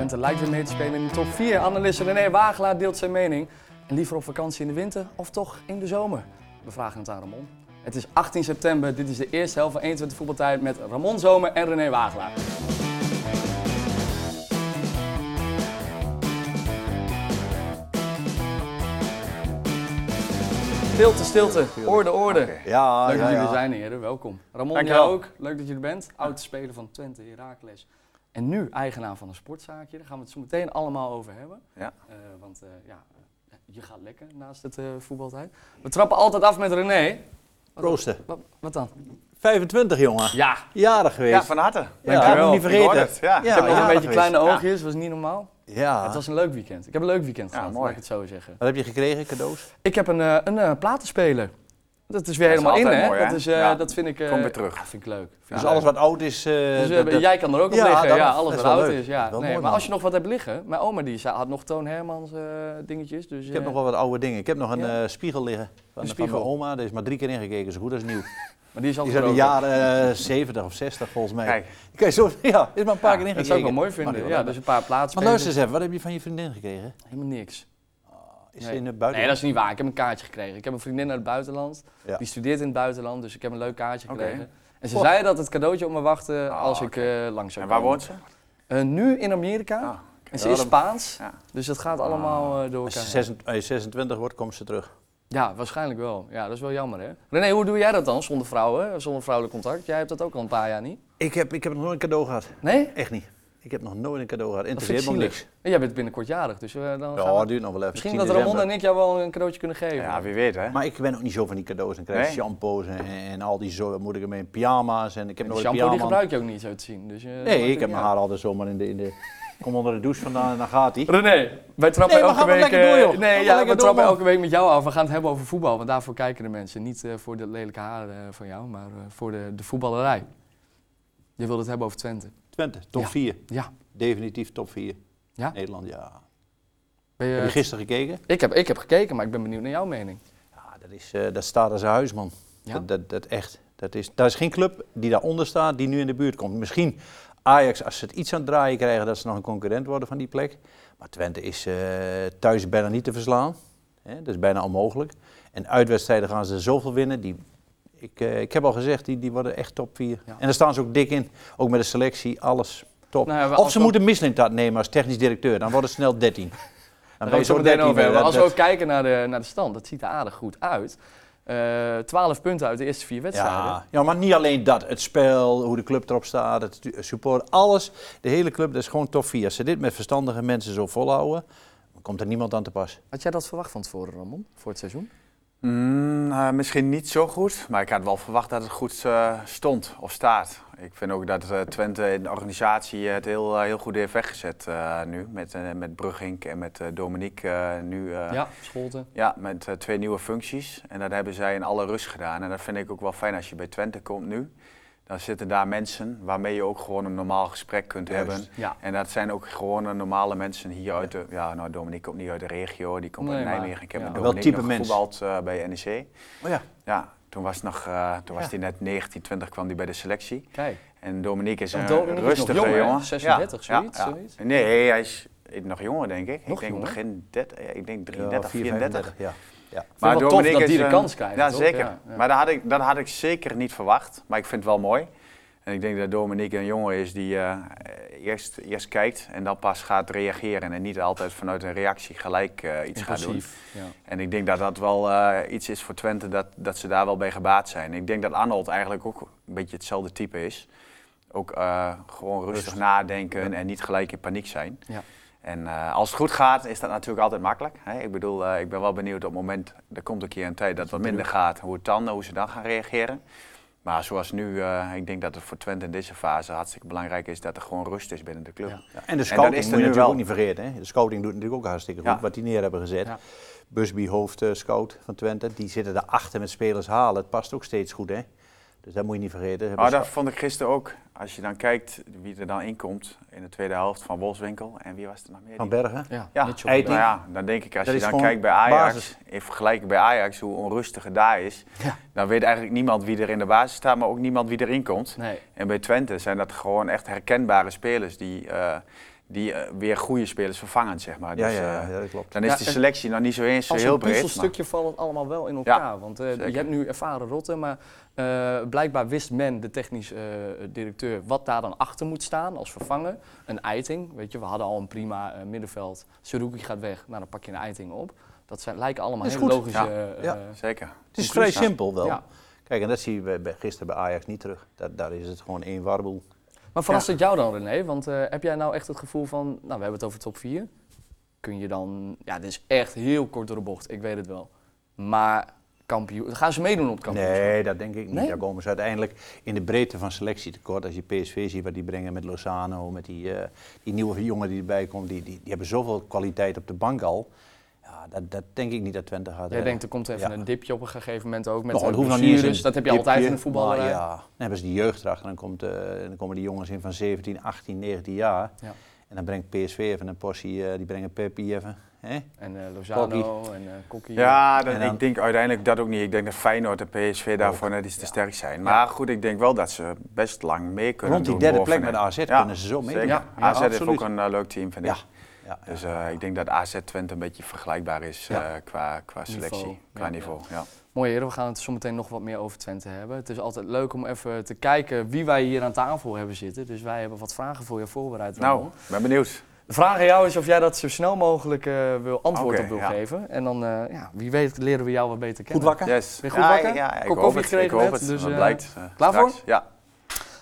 Twente lijkt weer mee te spelen in de top 4. Analist René Wagelaar deelt zijn mening. En liever op vakantie in de winter of toch in de zomer? We vragen het aan Ramon. Het is 18 september, dit is de eerste helft van 21 voetbaltijd met Ramon Zomer en René Wagelaar. Stilte, stilte, orde, orde. Ja, Leuk ja, dat jullie ja. er zijn, heren. Welkom. Ramon, jij ook. Leuk dat je er bent. Oud speler van Twente, Heracles. En nu eigenaar van een sportzaakje. Daar gaan we het zo meteen allemaal over hebben. Ja. Eh, want eh, ja, je gaat lekker naast het eh, voetbaltijd. We trappen altijd af met René. Wat, Proosten. wat, wat dan? 25 jongen. Ja, Jarig geweest. Ja, van harte. Ja, Dankjewel. moet niet Ik hoor vergeten. het, ja. ik heb nog ja, een beetje geweest. kleine Ja. oogjes, was niet normaal. Ja. Het was een leuk weekend. Ik heb een leuk weekend Ja, gehad, mooi. laat ik het zo zeggen. Wat heb je gekregen, cadeaus? Ik heb een, eh, een eh, platenspeler. Dat is weer Dat is helemaal in, hè? mooi, hè? Dat, is, eh, Ja. dat vind ik... eh, Kom weer terug. ja, vind ik leuk. Vind Dus alles wat oud is... eh, Dus, eh, jij kan er ook op liggen. dat- ja, dat alles is wat oud leuk. is. Ja. Nee, maar man. als je nog wat hebt liggen, mijn oma die had nog Toon Hermans eh, dingetjes. Dus, Ik heb eh, nog wel wat oude dingen. Ik heb nog een eh, spiegel liggen. Van, Een van spiegel. mijn oma. Daar is maar drie keer ingekeken. Zo goed als nieuw. Maar die is al Die is uit de jaren eh, 70 of 60 volgens mij. Kijk, zo, ja, is maar een paar Ja, keer ingekeken. Dat zou ik wel mooi vinden. die Ja, dus een paar plaatsen. Maar luister eens even, wat heb je van je vriendin gekregen? Helemaal niks. Is Nee. ze in het Nee, buitenland? dat is niet waar. Ik heb een kaartje gekregen. Ik heb een vriendin uit het buitenland. Ja. Die studeert in het buitenland, dus ik heb een leuk kaartje gekregen. En ze zei dat het cadeautje op me wachtte Ah, als ik eh, langs zou en waar woont ze? Eh, nu in Amerika. Ah, En ze is Spaans. Ja. Dus dat gaat allemaal eh, door Als je elkaar. 26 als je 26 wordt, komt ze terug. Ja, waarschijnlijk wel. Ja, dat is wel jammer, hè? René, hoe doe jij dat dan zonder vrouwen, zonder vrouwelijk contact? Jij hebt dat ook al een paar jaar niet. Ik heb, ik heb nog nooit een cadeau gehad. Nee? Echt niet. Ik heb nog nooit een cadeau gehad. Interesseert me niks. En jij bent binnenkort jarig, dus eh, dan gaan Ja, we- dat duurt nog wel even. Misschien 10 dat Ramon en ik jou wel een cadeautje kunnen geven. Ja, wie weet hè. Maar ik ben ook niet zo van die cadeaus. Dan krijg je Nee? shampoos en, en al die zo moet ik ermee in pyjama's. En ik heb En die een shampoo die gebruik je ook niet zo te zien. Dus, eh, dat maakt Nee, ik ook heb niet mijn uit. haar altijd zomaar in de, in de... Kom onder de douche vandaan en dan gaat hij. René, wij trappen Nee, maar elke gaan we week. lekker door, eh, joh. Gaan nee, ja, we lekker door, trappen man. elke week met jou af. We gaan het hebben over voetbal, want daarvoor kijken de mensen. Niet eh, voor de lelijke haren eh, van jou, maar eh, voor de, de voetballerij. Je wilde het hebben over Twente. Twente, top Ja. 4. Ja. Definitief top 4. Ja? Nederland, ja. Je, Heb je gisteren gekeken? ik, heb, ik heb gekeken, maar ik ben benieuwd naar jouw mening. Ja, dat, is, eh, dat staat als een huis, man. Ja? Dat, dat, dat echt. Dat is, daar is geen club die daaronder staat die nu in de buurt komt. Misschien Ajax, als ze het iets aan het draaien krijgen, dat ze nog een concurrent worden van die plek. Maar Twente is eh, thuis bijna niet te verslaan. Hè, dat is bijna onmogelijk. En uitwedstrijden gaan ze zoveel winnen. Die, ik, eh, ik heb al gezegd, die, die worden echt top 4. Ja. En daar staan ze ook dik in. Ook met de selectie, alles top. Nou of ze we- moeten Mislintat nemen als technisch directeur. Dan worden ze snel 13. Dan het zo meteen over hebben. Als we ook kijken naar de, naar de stand, dat ziet er aardig goed uit. Eh 12 punten uit de eerste vier wedstrijden. Ja, ja, maar niet alleen dat. Het spel, hoe de club erop staat, het stu- support, alles. De hele club, dat is gewoon top 4. Als ze dit met verstandige mensen zo volhouden, dan komt er niemand aan te pas. Had jij dat verwacht van tevoren, Ramon, voor het seizoen? Mm, eh, misschien niet zo goed, maar ik had wel verwacht dat het goed eh, stond of staat. Ik vind ook dat eh, Twente in de organisatie het heel, eh, heel goed heeft weggezet nu. Met, met Brugink en met Dominique nu. ja, Scholten. Ja, met twee nieuwe functies. En dat hebben zij in alle rust gedaan. En dat vind ik ook wel fijn als je bij Twente komt nu. Dan zitten daar mensen waarmee je ook gewoon een normaal gesprek kunt Juist. hebben. Ja. En dat zijn ook gewoon eh, normale mensen hier uit de... Ja, nou, Dominique komt niet uit de regio, die komt Nee, uit maar- Nijmegen. Ik heb ja. met Dominique nog gevoetbald eh, bij NEC. Oh ja. Ja, toen was, nog, eh, toen was Ja. hij net 19, 20 kwam hij bij de selectie. Kijk. En Dominique is een Dominique nog rustige jong, jongen. 36, Ja, zoiets, zoiets? Nee, hij is nog jonger, denk ik. Nog ik denk jonger? begin 30, ik denk Ja, 33, 4, 34. 35, ja. Ja. Maar tof Dominique dat die is de kans krijgt, Ja, toch? zeker. Ja, ja. Maar dat had, ik, dat had ik zeker niet verwacht. Maar ik vind het wel mooi. En ik denk dat Dominique een jongen is die eh, eerst, eerst kijkt en dan pas gaat reageren. En niet altijd vanuit een reactie gelijk eh, iets gaat doen. Ja. En ik denk dat dat wel eh, iets is voor Twente, dat, dat ze daar wel bij gebaat zijn. Ik denk dat Arnold eigenlijk ook een beetje hetzelfde type is. Ook eh, gewoon rustig Rustig. nadenken en niet gelijk in paniek zijn. Ja. En eh, als het goed gaat, is dat natuurlijk altijd makkelijk. Hè? Ik bedoel, eh, ik ben wel benieuwd op het moment, er komt een keer een tijd dat het wat minder gaat, hoe, het dan, hoe ze dan gaan reageren. Maar zoals nu, eh, ik denk dat het voor Twente in deze fase hartstikke belangrijk is dat er gewoon rust is binnen de club. Ja. Ja, en de is scouting er moet je nu natuurlijk wel. ook niet vergeten. Hè. De scouting doet natuurlijk ook hartstikke goed, Ja. wat die neer hebben gezet. Busby, hoofd eh, scout van Twente, die zitten daarachter met spelers halen. Het past ook steeds goed, hè. Dus dat moet je niet vergeten. Hebben Maar ze- dat vond ik gisteren ook, als je dan kijkt wie er dan inkomt in de tweede helft van Wolfswinkel. En wie was er nog meer? Van Bergen. Ja, Ja. Nou ja, dan denk ik als Dat je dan kijkt bij Ajax, basis. in vergelijking bij Ajax, hoe onrustig het daar is, Ja. dan weet eigenlijk niemand wie er in de basis staat, maar ook niemand wie erin komt. Nee. En bij Twente zijn dat gewoon echt herkenbare spelers die, eh, die eh, weer goede spelers vervangen, zeg maar. Ja, Dus, ja, eh, ja, dat klopt. dan is Ja, de selectie nog niet zo eens Als heel een breed. maar- puzzelstukje valt het allemaal wel in elkaar. want eh, je hebt nu ervaren rotten, maar eh, blijkbaar wist men, de technisch eh, directeur, wat daar dan achter moet staan als vervanger. Een eiting, weet je, we hadden al een prima eh, middenveld. Seruki gaat weg, nou dan pak je een eiting op. Dat zijn, lijken allemaal goed. logische... Ja. eh, Ja. Zeker. Het is vrij simpel wel. Ja. Kijk, en dat zie je bij- bij- gisteren bij Ajax niet terug. Daar, daar is het gewoon één warboel. Maar verrast het jou dan, René? Want eh, heb jij nou echt het gevoel van, nou, we hebben het over top 4. Kun je dan, ja, dit is echt heel kort door de bocht, ik weet het wel. Maar kampioen, gaan ze meedoen op het kampioenschap? Nee, dat denk ik niet. Nee? Daar komen ze uiteindelijk in de breedte van selectie tekort. Als je PSV ziet wat die brengen met Lozano, met die, eh, die nieuwe jongen die erbij komt, die, die, die hebben zoveel kwaliteit op de bank al. Ja, dat, dat denk ik niet dat Twente gaat. Jij eh, denkt er komt even ja. een dipje op een gegeven moment ook met Nou, het blessures. Dat heb je altijd in de maar Ja, dan hebben ze die jeugd erachter. Dan, komt, dan komen die jongens in van 17, 18, 19 jaar. Ja. En dan brengt PSV even een portie, die brengen Peppi even. Hè? En eh, Lozano Kokkie. en eh Kokkie. Ja, dat, En dan- ik denk uiteindelijk dat ook niet. Ik denk dat Feyenoord en PSV daarvoor net iets te sterk zijn. Maar goed, ik denk wel dat ze best lang mee kunnen Rond die doen derde plek met AZ Ja, kunnen ze zo mee. Zeker. Ja, ja, AZ heeft absoluut. ook een eh, leuk team, vind ik. Ja, ja. Dus eh, ik denk dat AZ Twente een beetje vergelijkbaar is Ja. eh, qua, qua Niveau, selectie, qua ja, niveau. Ja. Mooi heren, we gaan het zo meteen nog wat meer over Twente hebben. Het is altijd leuk om even te kijken wie wij hier aan tafel hebben zitten. Dus wij hebben wat vragen voor je voorbereid. Nou, ben benieuwd. De vraag aan jou is of jij dat zo snel mogelijk eh, wil antwoord op wil ja. geven. En dan, eh, ja, wie weet, leren we jou wat beter kennen. Goed wakker? Yes. Ben je goed ja, wakker? Ja, ik Kop hoop koffie het. gekregen ik hoop net, het. dus, eh, blijkt. klaar straks. voor? Ja,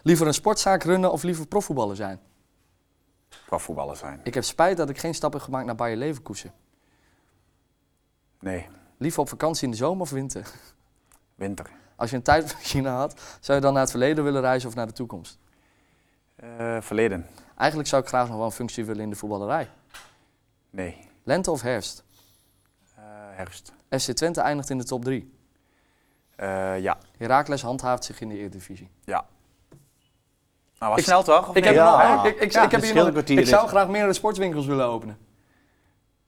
Liever een sportzaak runnen of liever profvoetballer zijn? qua voetballer zijn. Ik heb spijt dat ik geen stap heb gemaakt naar Bayer Leverkusen. Nee, Liever op vakantie in de zomer of winter? winter. Als je een tijdmachine had, zou je dan naar het verleden willen reizen of naar de toekomst? Eh, verleden. Eigenlijk zou ik graag nog wel een functie willen in de voetballerij. Nee, Lente of herfst? Eh, herfst. FC Twente eindigt in de top 3. Eh, ja. Heracles handhaaft zich in de Eredivisie. Nou, was Ik- snel toch? Of Ik, heb? Ja. nog- ik, ik, ik, Ja, ik, heb hier nog- een kwartier ik zou graag meerdere sportwinkels willen openen.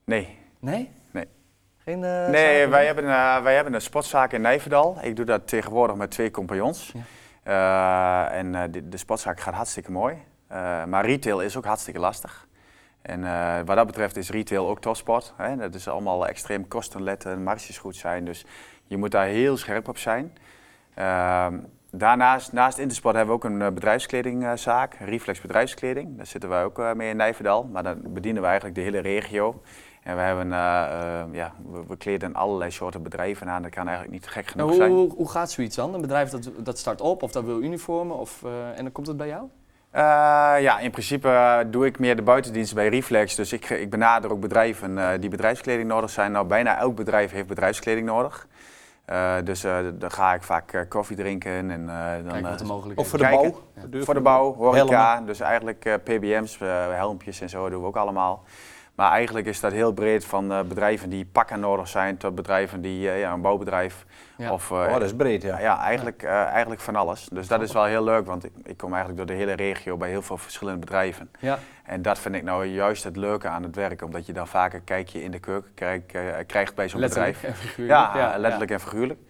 Nee. Nee? Nee. Geen, eh, Nee, wij hebben, wij hebben een sportzaak in Nijverdal. Ik doe dat tegenwoordig met twee compagnons. Ja. Eh, en eh, de, de sportzaak gaat hartstikke mooi. Eh, maar retail is ook hartstikke lastig. En eh, wat dat betreft is retail ook topsport. Hè? Dat is allemaal extreem kostenletten, marges goed zijn. Dus je moet daar heel scherp op zijn. Ehm, daarnaast, naast Intersport hebben we ook een eh, bedrijfskledingzaak, Reflex Bedrijfskleding. Daar zitten wij ook mee in Nijverdal. Maar dan bedienen we eigenlijk de hele regio. En we hebben, ja, we, we kleden allerlei soorten bedrijven aan. Dat kan eigenlijk niet gek genoeg Nou, zijn. hoe, hoe, gaat zoiets dan? Een bedrijf dat, dat start op of dat wil uniformen of, en dan komt het bij jou? Eh, ja, in principe eh, doe ik meer de buitendienst bij Reflex. Dus ik, ik benader ook bedrijven eh, die bedrijfskleding nodig zijn. Nou, bijna elk bedrijf heeft bedrijfskleding nodig. Eh, dus eh, dan ga ik vaak eh, koffie drinken en eh, dan... Eh, wat de Of voor de Kijken. bouw? Voor de bouw, horeca, Helmen. dus eigenlijk eh, PBM's, eh, helmpjes en zo doen we ook allemaal. Maar eigenlijk is dat heel breed van eh, bedrijven die pakken nodig zijn tot bedrijven die, eh, ja, een bouwbedrijf. Ja. Of, eh, Oh, dat is breed, ja. ja, eigenlijk, eh, eigenlijk van alles. Dus dat is wel heel leuk, want ik, ik kom eigenlijk door de hele regio bij heel veel verschillende bedrijven. Ja. En dat vind ik nou juist het leuke aan het werk, omdat je dan vaak een kijkje in de keuken krijgt, eh, krijgt bij zo'n Letterlijk bedrijf. en figuurlijk. Ja, letterlijk en figuurlijk.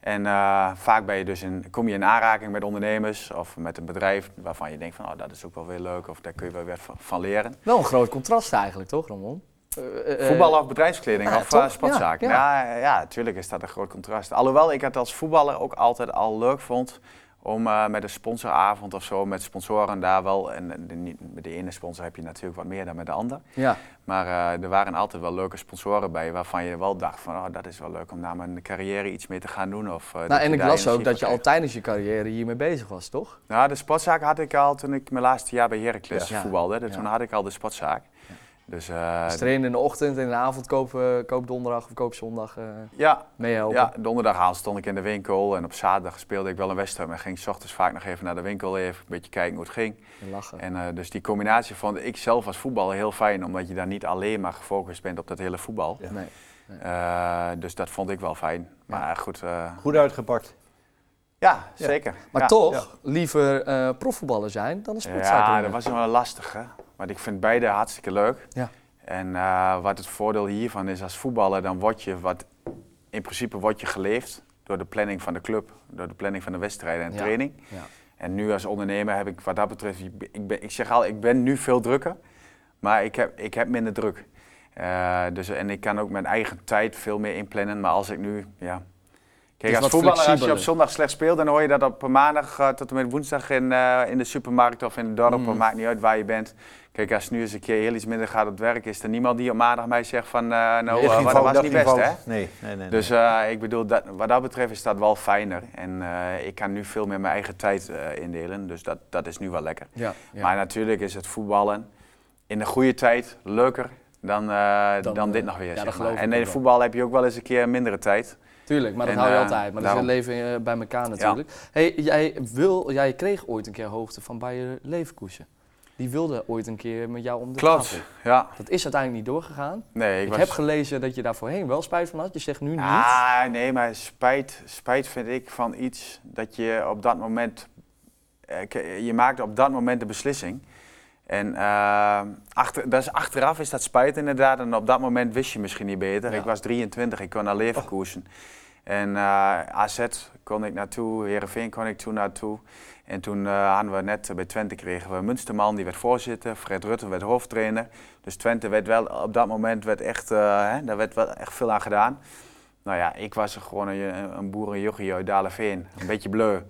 En eh, vaak ben je dus in, kom je in aanraking met ondernemers of met een bedrijf waarvan je denkt van oh, dat is ook wel weer leuk of daar kun je wel weer van, leren. Wel een groot contrast eigenlijk, toch Ramon? Eh, eh, Voetballen of bedrijfskleding of eh, sportzaak. Ja, Ja, ja. ja. natuurlijk is dat een groot contrast. Alhoewel ik het als voetballer ook altijd al leuk vond om eh, met een sponsoravond of zo, met sponsoren daar wel, en de, met de ene sponsor heb je natuurlijk wat meer dan met de ander. Ja, Maar eh, er waren altijd wel leuke sponsoren bij waarvan je wel dacht van oh, dat is wel leuk om na mijn carrière iets mee te gaan doen. Of, dat nou, en ik las ook dat je al tijdens je carrière hiermee bezig was, toch? nou, de sportzaak had ik al toen ik mijn laatste jaar bij Heracles Ja. voetbalde. Dus Ja. Toen had ik al de sportzaak. Dus uh, Dus trainen in de ochtend en in de avond koop, eh, koop donderdag of koop zondag eh ja, meehelpen. ja, donderdag stond ik in de winkel en op zaterdag speelde ik wel een wedstrijd. Maar ging s ochtends vaak nog even naar de winkel, even een beetje kijken hoe het ging. En lachen. En uh, dus die combinatie vond ik zelf als voetballer heel fijn, omdat je daar niet alleen maar gefocust bent op dat hele voetbal. Ja. Nee. Uh, dus dat vond ik wel fijn. Maar goed. Uh, Goed uitgepakt. Ja, zeker. Maar ja. toch Ja. liever uh, profvoetballer zijn dan een sportzaak. Ja, dat was wel lastig. Hè? Want ik vind beide hartstikke leuk. Ja. En uh, wat het voordeel hiervan is als voetballer, dan word je wat, in principe word je geleefd door de planning van de club, door de planning van de wedstrijden en training. Ja. En nu als ondernemer heb ik wat dat betreft, ik, ben, ik zeg al, ik ben nu veel drukker. maar ik heb, ik heb minder druk. Eh, dus, en ik kan ook mijn eigen tijd veel meer inplannen. Maar als ik nu, ja... Kijk, als voetballer, als je op zondag slecht speelt, dan hoor je dat op maandag eh, tot en met woensdag in, eh, in de supermarkt of in het dorp. Mm. Het maakt niet uit waar je bent. Kijk, als het nu eens een keer heel iets minder gaat op het werk, is er niemand die op maandag mij zegt van, eh, nou, ging dat was dat niet best, hè? Nee, nee, nee. Dus nee. ik bedoel, dat, wat dat betreft is dat wel fijner. En ik kan nu veel meer mijn eigen tijd indelen. Dus dat, dat is nu wel lekker. Ja, ja. Maar natuurlijk is het voetballen in de goede tijd leuker dan, Dan, dan, dit nog weer. ja, zeg maar. En in voetbal heb je ook wel eens een keer mindere tijd. Tuurlijk, maar dat En, hou je eh, altijd. Maar dat is het leven eh, bij elkaar natuurlijk. Hey, jij, wil, jij kreeg ooit een keer hoogte van Bayer Leverkusen. Die wilde ooit een keer met jou om de Klopt, tafel. ja. Dat is uiteindelijk niet doorgegaan. Nee, ik, Ik, was... heb gelezen dat je daar voorheen wel spijt van had. Je zegt nu niet. Ah, nee, maar spijt, spijt vind ik van iets dat je op dat moment... eh, Je maakt op dat moment de beslissing. En eh, achter, dat is achteraf is dat spijt inderdaad. En op dat moment wist je misschien niet beter. Ja. Ik was 23, ik kon naar Leverkusen. En eh, AZ kon ik naartoe, Heerenveen kon ik toen naartoe. En toen eh, hadden we net bij Twente kregen we Munsterman, die werd voorzitter. Fred Rutte werd hoofdtrainer. Dus Twente werd wel, op dat moment werd echt, hè, daar werd wel echt veel aan gedaan. Nou ja, ik was gewoon een, een boerenjochie uit Daleveen, een beetje bleu.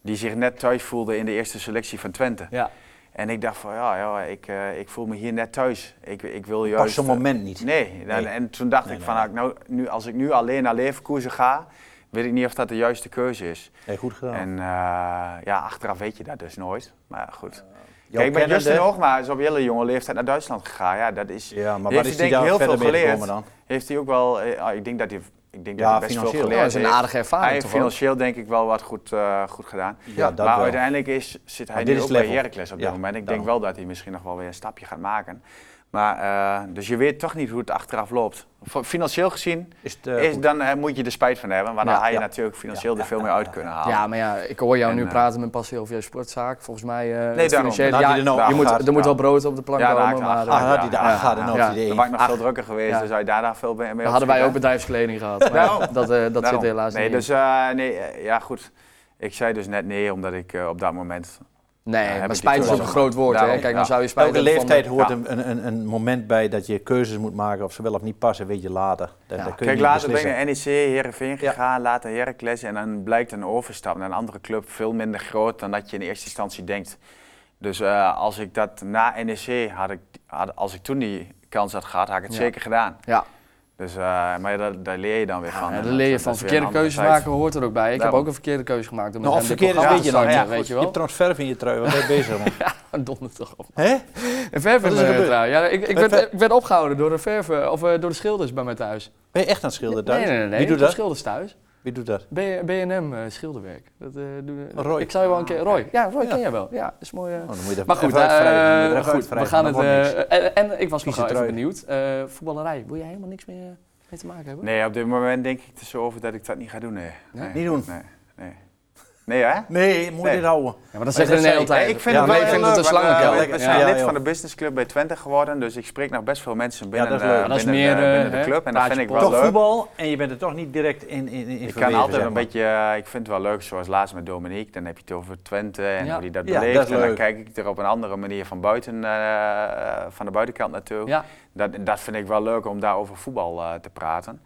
Die zich net thuis voelde in de eerste selectie van Twente. Ja, En ik dacht van, ja, ja ik, eh, ik voel me hier net thuis. Ik, ik wil Pas juist... zo'n eh, moment niet. Nee, en toen dacht Nee, ik van, nee. ah, nou, nu, als ik nu alleen naar Leverkusen ga, weet ik niet of dat de juiste keuze is. Nee, goed gedaan. En eh, ja, achteraf weet je dat dus nooit. Maar goed. Jouw Kijk, met Justin Hoogma is op hele jonge leeftijd naar Duitsland gegaan. Ja, dat is, Ja, maar wat is hij ik daar heel veel geleerd. heeft hij ook wel, ah, ik denk dat hij, ik denk Ja, dat hij best veel financieel. geleerd is een heeft. aardige Hij ervaring heeft toch ook? financieel denk ik wel wat goed, eh, goed gedaan. Ja, dat maar wel. uiteindelijk is, zit hij Maar nu ook bij. Heracles op dit Ja, moment. Ik denk wel dat hij misschien nog wel weer een stapje gaat maken. Maar, eh, dus je weet toch niet hoe het achteraf loopt. Financieel gezien, Is het, eh, is, dan eh, moet je er spijt van hebben. Want Ja, dan had je ja. natuurlijk financieel Ja, er veel ja, meer ja, uit kunnen halen. Ja, maar ja, ik hoor jou En, nu praten met passie over jouw sportzaak. Volgens mij, eh financiële- Dat ja, er nou je moet, er moet wel brood op de plank komen. Maar, ah, had hij daar Dan was ik nog veel drukker geweest, Ja. dus had je daar veel mee dan hadden wij ook bedrijfskleding gehad. Maar dat eh, dat zit helaas nee, niet dus in. eh, nee, ja goed. Ik zei dus net nee, omdat ik eh, op dat moment... Nee, maar spijt is ook een groot woord. Hè? Daarom, Kijk, dan zou je spijt Elke van- leeftijd hoort Ja. een, een, een, moment bij dat je keuzes moet maken of ze wel of niet passen, weet je later. Dat, kun je Kijk, later ben naar NEC, Heerenveen Ja. gegaan, later Heracles en dan blijkt een overstap naar een andere club veel minder groot dan dat je in eerste instantie denkt. Dus eh, als ik dat na NEC had, ik, had, als ik toen die kans had gehad, had ik het Ja. zeker gedaan. Ja, Dus, eh, maar ja, daar, daar leer je dan weer van. ja daar leer je van verkeerde keuzes maken hoort er ook bij. Ik heb ook een verkeerde keuze gemaakt. om Nou, hem dit verkeerd is programma weet je Ja, weet je je wel. hebt transfer in je trui, wat ben je bezig man? Ja, donder toch op. Hè? Een verf in is mijn trui. Ja, ik, ik, werd, ik werd opgehouden door de, verven, of, eh, door de schilders bij mij thuis. Ben je echt aan het schilderen thuis? Nee, nee, nee. nee. Wie doet dat? schilders thuis. Wie doet dat? B- B&M eh, schilderwerk. Dat, eh, doen, Roy. Ik zou je wel een keer... Roy. Ja, Roy Ja. ken jij wel. Ja, dat is mooi. eh. Oh, dan moet je dat Maar goed, even goed we gaan het... eh, en, en ik was nog wel even benieuwd. Eh, voetballerij, wil je helemaal niks meer mee te maken hebben? Nee, op dit moment denk ik er zo over dat ik dat niet ga doen. Nee. Nee? Niet doen. Nee, nee. Nee, hè? Nee, je moet Nee. dit houden. Ja, maar dat zeggen we de hele ik. tijd. ik vind Ja, het wel ik vind leuk. het een slangenkuil. zijn ja, lid joh. van de businessclub bij Twente geworden, dus ik spreek nog best veel mensen binnen, dat is leuk. Dat is binnen, meer, de, binnen de hè, club. En dat vind ik wel Toch leuk. voetbal en je bent er toch niet direct in, in, in Ik kan altijd zeg een beetje, eh, ik vind het wel leuk, zoals laatst met Dominique, dan heb je het over Twente en Ja. hoe die dat Ja, beleeft. en dan kijk ik er op een andere manier van buiten, eh, van de buitenkant naartoe. Ja, Dat, dat vind ik wel leuk om daar over voetbal eh, te praten.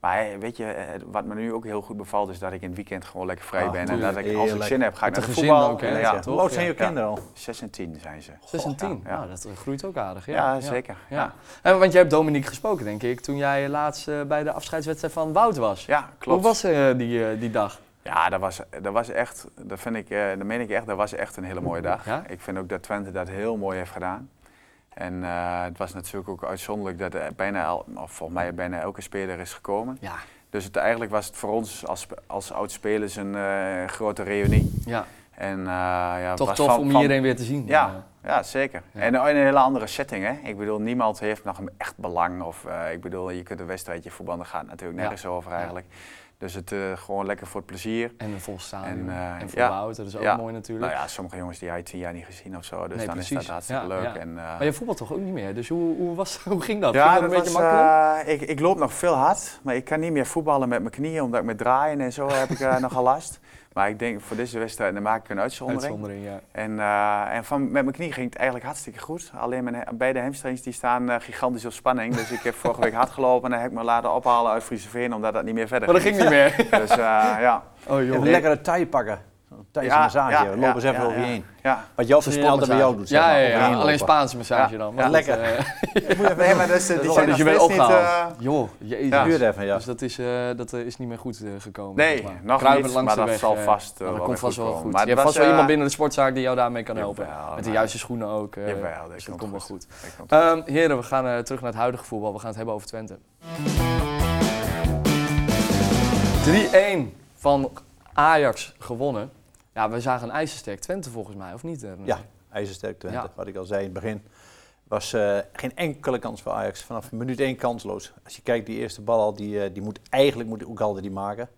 Maar eh, weet je, eh, wat me nu ook heel goed bevalt is dat ik in het weekend gewoon lekker vrij Ah, ben. En dat ik als ik zin heb, ga ik naar de voetbal. ook, Ja? Hoe oud zijn Ja. je kinderen al? 6 en 10 zijn ze. 6 en 10. Ja. Nou, dat eh, groeit ook aardig. Ja, Ja, zeker. Ja. Ja, En, want jij hebt Dominique gesproken, denk ik, toen jij laatst eh, bij de afscheidswedstrijd van Wout was. ja klopt. Hoe was eh, die, eh, die dag? Ja, dat was, dat was echt, dat vind ik, eh, dat meen ik echt, dat was echt een hele mooie dag. Ja? Ik vind ook dat Twente dat heel mooi heeft gedaan. En eh, het was natuurlijk ook uitzonderlijk dat er bijna, el- of volgens mij bijna elke speler is gekomen. Ja. Dus het, eigenlijk was het voor ons als, als oud-spelers een eh, grote reunie. ja. En, eh, ja, Toch was tof van- om van- iedereen weer te zien. Ja, ja zeker. Ja. En in een hele andere setting. Hè? Ik bedoel, niemand heeft nog een echt belang. Of, ik bedoel, je kunt een wedstrijdje voetballen, daar gaat natuurlijk nergens over eigenlijk. Dus het eh, gewoon lekker voor het plezier. En een vol stadion. En, En, voor ja. Wout, dat is ook Ja. mooi natuurlijk. Nou ja, sommige jongens die hij tien jaar niet gezien of zo. Dus Nee, dan is dat hartstikke leuk. En, eh, Maar je voetbalt toch ook niet meer? Dus hoe, hoe, was, hoe ging dat? ja, ging dat dat een beetje was, makkelijk? ik, ik loop nog veel hard, maar ik kan niet meer voetballen met mijn knieën, omdat ik met draaien en zo heb ik nogal last. Maar ik denk voor deze wedstrijd dan maak ik een uitzondering. Uitzondering, ja. En, eh, en van, met mijn knie ging het eigenlijk hartstikke goed. Alleen mijn, he- beide hamstrings die staan eh, gigantisch op spanning. Dus ik heb vorige week hard gelopen en dan heb ik me laten ophalen uit Frieseveen omdat dat niet meer verder Maar dat ging niet meer. Dus eh, ja. Oh Even joh. een lekkere taai pakken. Thaise Ja, massage. ja, We lopen ja, eens even ja, over je ja. heen. ja. Wat jouw altijd bij jou doet. zeg Ja, maar, alleen Spaanse massage Ja. dan. Ja, dat, lekker. eh, Nee, maar dus, dat die is zijn dus je bent opgehaald. eh, Joh, jezus. Ja. Duurt even, ja. Dus dat is, eh, dat is niet meer goed gekomen. Nee, maar. nog niet, langs maar de dat zal vast, dat wel komt vast goed wel komen. goed. Maar je hebt vast was, wel iemand binnen de sportzaak die jou daarmee kan helpen. Met de maar- juiste schoenen ook. Jawel, dat dus komt wel goed. Ehm, heren, we gaan terug naar het huidige voetbal. We gaan het hebben over Twente. 3-1 van Ajax gewonnen. Ja, we zagen een ijzersterk Twente volgens mij, of niet? eh? Ja, ijzersterk Twente. Ja. Wat ik al zei in het begin. Was eh, geen enkele kans voor Ajax. Vanaf minuut één kansloos. Als je kijkt, die eerste bal al, die, eh, die moet eigenlijk moet altijd die maken.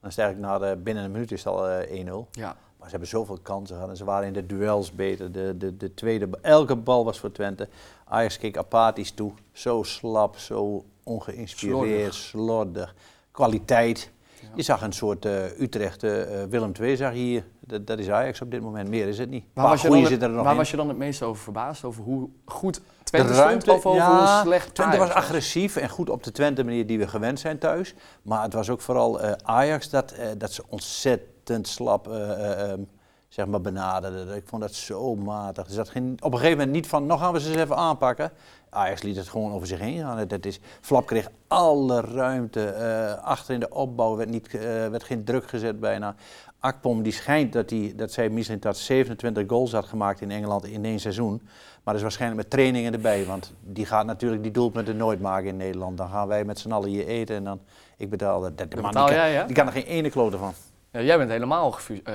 Dan is het eigenlijk na de, binnen een minuut is het al eh, 1-0. Ja. Maar ze hebben zoveel kansen gehad en ze waren in de duels beter. De, de, de tweede, elke bal was voor Twente. Ajax keek apathisch toe. Zo slap, zo ongeïnspireerd, slordig. Kwaliteit. Je zag een soort eh, Utrecht, eh, eh, Willem II zag hier. Dat, dat is Ajax op dit moment. Meer is het niet. Waar, Maar was je, dan, zitten er nog waar was je dan het meest over verbaasd? Over hoe goed Twente de stond ruimte, of over ja, hoe slecht Twente Ajax was agressief en goed op de Twente manier die we gewend zijn thuis. Maar het was ook vooral Ajax dat, dat ze ontzettend slap eh, eh, ehm, zeg maar benaderde. Ik vond dat zo matig. Zat geen, op een gegeven moment niet van, nog gaan we ze eens even aanpakken. Ajax liet het gewoon over zich heen gaan. Dat is, Flap kreeg alle ruimte. eh, achter in de opbouw werd, niet, eh, werd geen druk gezet bijna. Akpom die schijnt dat, hij, dat zij misschien dat 27 goals had gemaakt in Engeland in één seizoen. Maar dat is waarschijnlijk met trainingen erbij. Want die gaat natuurlijk die doelpunten nooit maken in Nederland. Dan gaan wij met z'n allen hier eten en dan... Ik betaal dat. man, betaal die, kan, jij, die kan er geen ene klote van. Ja, jij bent helemaal gefu- eh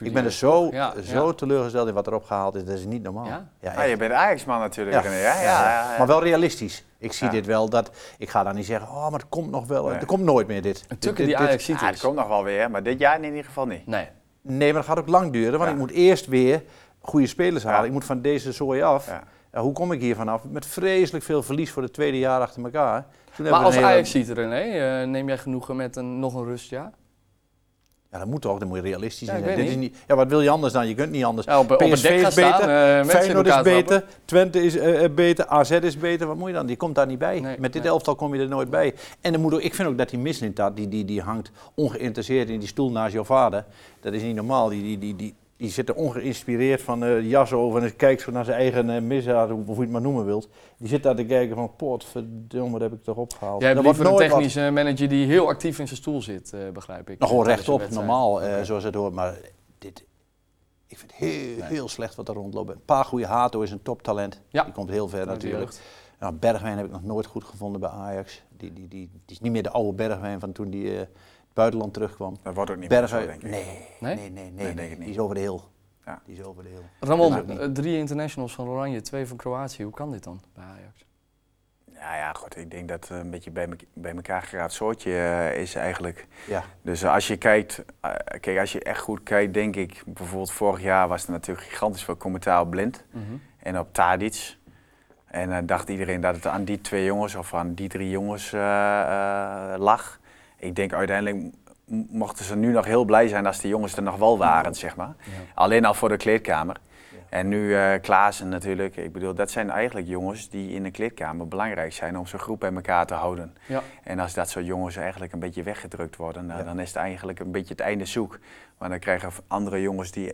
Ik ben er zo, Ja, zo ja. teleurgesteld in wat erop gehaald is. Dat is niet normaal. Ja? Ja, Ah, je bent Ajax-man natuurlijk, Ja. René, hè? Ja, Ja, ja. ja, ja. Maar wel realistisch. Ik zie Ja. dit wel. Dat, ik ga dan niet zeggen, oh, maar het komt nog wel. Nee. Er komt nooit meer dit. Dit- die Ajax ziet Ah, het komt nog wel weer, maar dit jaar in ieder geval niet. Nee. Nee, maar dat gaat ook lang duren. Want Ja. ik moet eerst weer goede spelers halen. Ja. Ik moet van deze zooi af. Hoe kom ik hier vanaf? Met vreselijk veel verlies voor het tweede jaar achter elkaar. Toen hebben Maar als hele- Ajax ziet, René, eh, neem jij genoegen met een, nog een rustjaar? Ja, dat moet toch. Dan moet je realistisch Ja, zijn. Dit is niet, ja, wat wil je anders dan? Je kunt niet anders. Ja, op, PSV dek gaan is beter, staan, eh, in Feyenoord is trappen. beter, Twente is eh, eh, beter, AZ is beter. Wat moet je dan? Die komt daar niet bij. Nee, Met dit nee. elftal kom je er nooit bij. En dan moet ook, ik vind ook dat die Mislintat, die, die, die hangt ongeïnteresseerd in die stoel naast jouw vader. Dat is niet normaal. Die, die, die, die, die zit er ongeïnspireerd van eh, de jas over en kijkt zo naar zijn eigen uh, misdaad, hoe je het maar noemen wilt. Die zit daar te kijken van, potverdomme, wat heb ik toch opgehaald. Jij hebt Er liever een wat- technische manager die heel actief in zijn stoel zit, eh, begrijp ik. Nou, gewoon rechtop, normaal, eh, zoals het hoort. Maar dit, ik vind het heel, Nee. heel slecht wat er rondloopt. Een paar goede Hato is een toptalent. Ja. Die komt heel ver natuurlijk. Nou, Bergwijn heb ik nog nooit goed gevonden bij Ajax. Die, die, die, die is niet meer de oude Bergwijn van toen die eh, buitenland terugkwam. Dat wordt ook niet meer zo, denk ik. nee, Nee? nee, nee, nee, Nee. Die is over de heel. Ja. Die is over de heel. Ramon, eh, drie internationals van Oranje, twee van Kroatië. Hoe kan dit dan bij Ajax? Ja, ja, goed. Ik denk dat het een beetje bij, me- bij elkaar geraapt soortje eh, is eigenlijk. Ja, Dus eh, als je kijkt, eh, kijk, als je echt goed kijkt, denk ik, bijvoorbeeld vorig jaar was er natuurlijk gigantisch veel commentaar op Blind en op Tadic. En dan dacht iedereen dat het aan die twee jongens of aan die drie jongens eh, eh, lag. Ik denk uiteindelijk mochten ze nu nog heel blij zijn als die jongens er nog wel waren, zeg maar. Ja. Alleen al voor de kleedkamer. Ja. En nu eh Klaassen natuurlijk. Ik bedoel, dat zijn eigenlijk jongens die in de kleedkamer belangrijk zijn om zo'n groep bij elkaar te houden. Ja. En als dat soort jongens eigenlijk een beetje weggedrukt worden, nou, dan is het eigenlijk een beetje het einde zoek. Maar dan krijgen andere jongens die,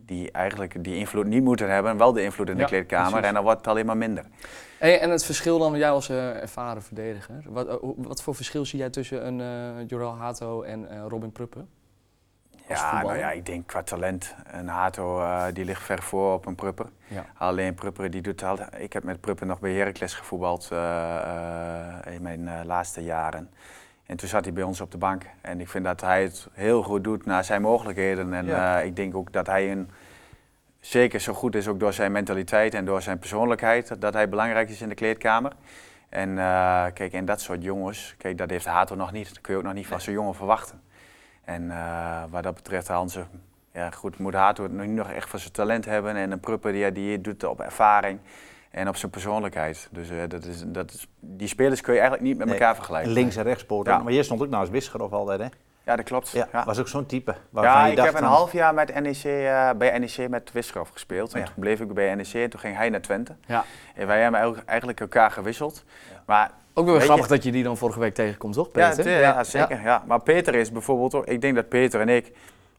die eigenlijk die invloed niet moeten hebben, wel de invloed in de Ja, kleedkamer. precies. En dan wordt het alleen maar minder. Hey, en het verschil dan, jij als eh, ervaren verdediger. Wat, eh, wat voor verschil zie jij tussen een eh Joral Hato en Robin Pruppen? Ja, nou ja, ik denk qua talent. Een Hato die ligt ver voor op een Prupper. Ja. Alleen Prupper die doet al. Ik heb met Prupper nog bij Heracles gevoetbald in mijn laatste jaren. En toen zat hij bij ons op de bank. En ik vind dat hij het heel goed doet naar zijn mogelijkheden. En Ja. eh, ik denk ook dat hij een, zeker zo goed is ook door zijn mentaliteit en door zijn persoonlijkheid. Dat hij belangrijk is in de kleedkamer. En eh, kijk, en dat soort jongens, kijk, dat heeft Hato nog niet. Dat kun je ook nog niet van zo'n jongen verwachten. En eh, wat dat betreft, Hanze, ja goed, moet Hato het nu nog echt van zijn talent hebben. En een Prupper die, die doet het op ervaring en op zijn persoonlijkheid. Dus eh, dat is, dat is, die spelers kun je eigenlijk niet met Nee. elkaar vergelijken. links en rechtspoot. Ja. Maar jij stond ook naast Wisgerov altijd, hè? Ja, dat klopt. Ja, Ja, was ook zo'n type. waarvan Ja, je ik dacht heb een half jaar met NEC, eh, bij NEC met Wisgerhoff gespeeld. En Ja. toen bleef ik bij NEC en toen ging hij naar Twente. Ja. En wij hebben eigenlijk- elkaar gewisseld. Maar Ook je- grappig dat je die dan vorige week tegenkomt, toch, Ja, Peter? ja, zeker. Ja. Maar Peter is bijvoorbeeld ook, ik denk dat Peter en ik,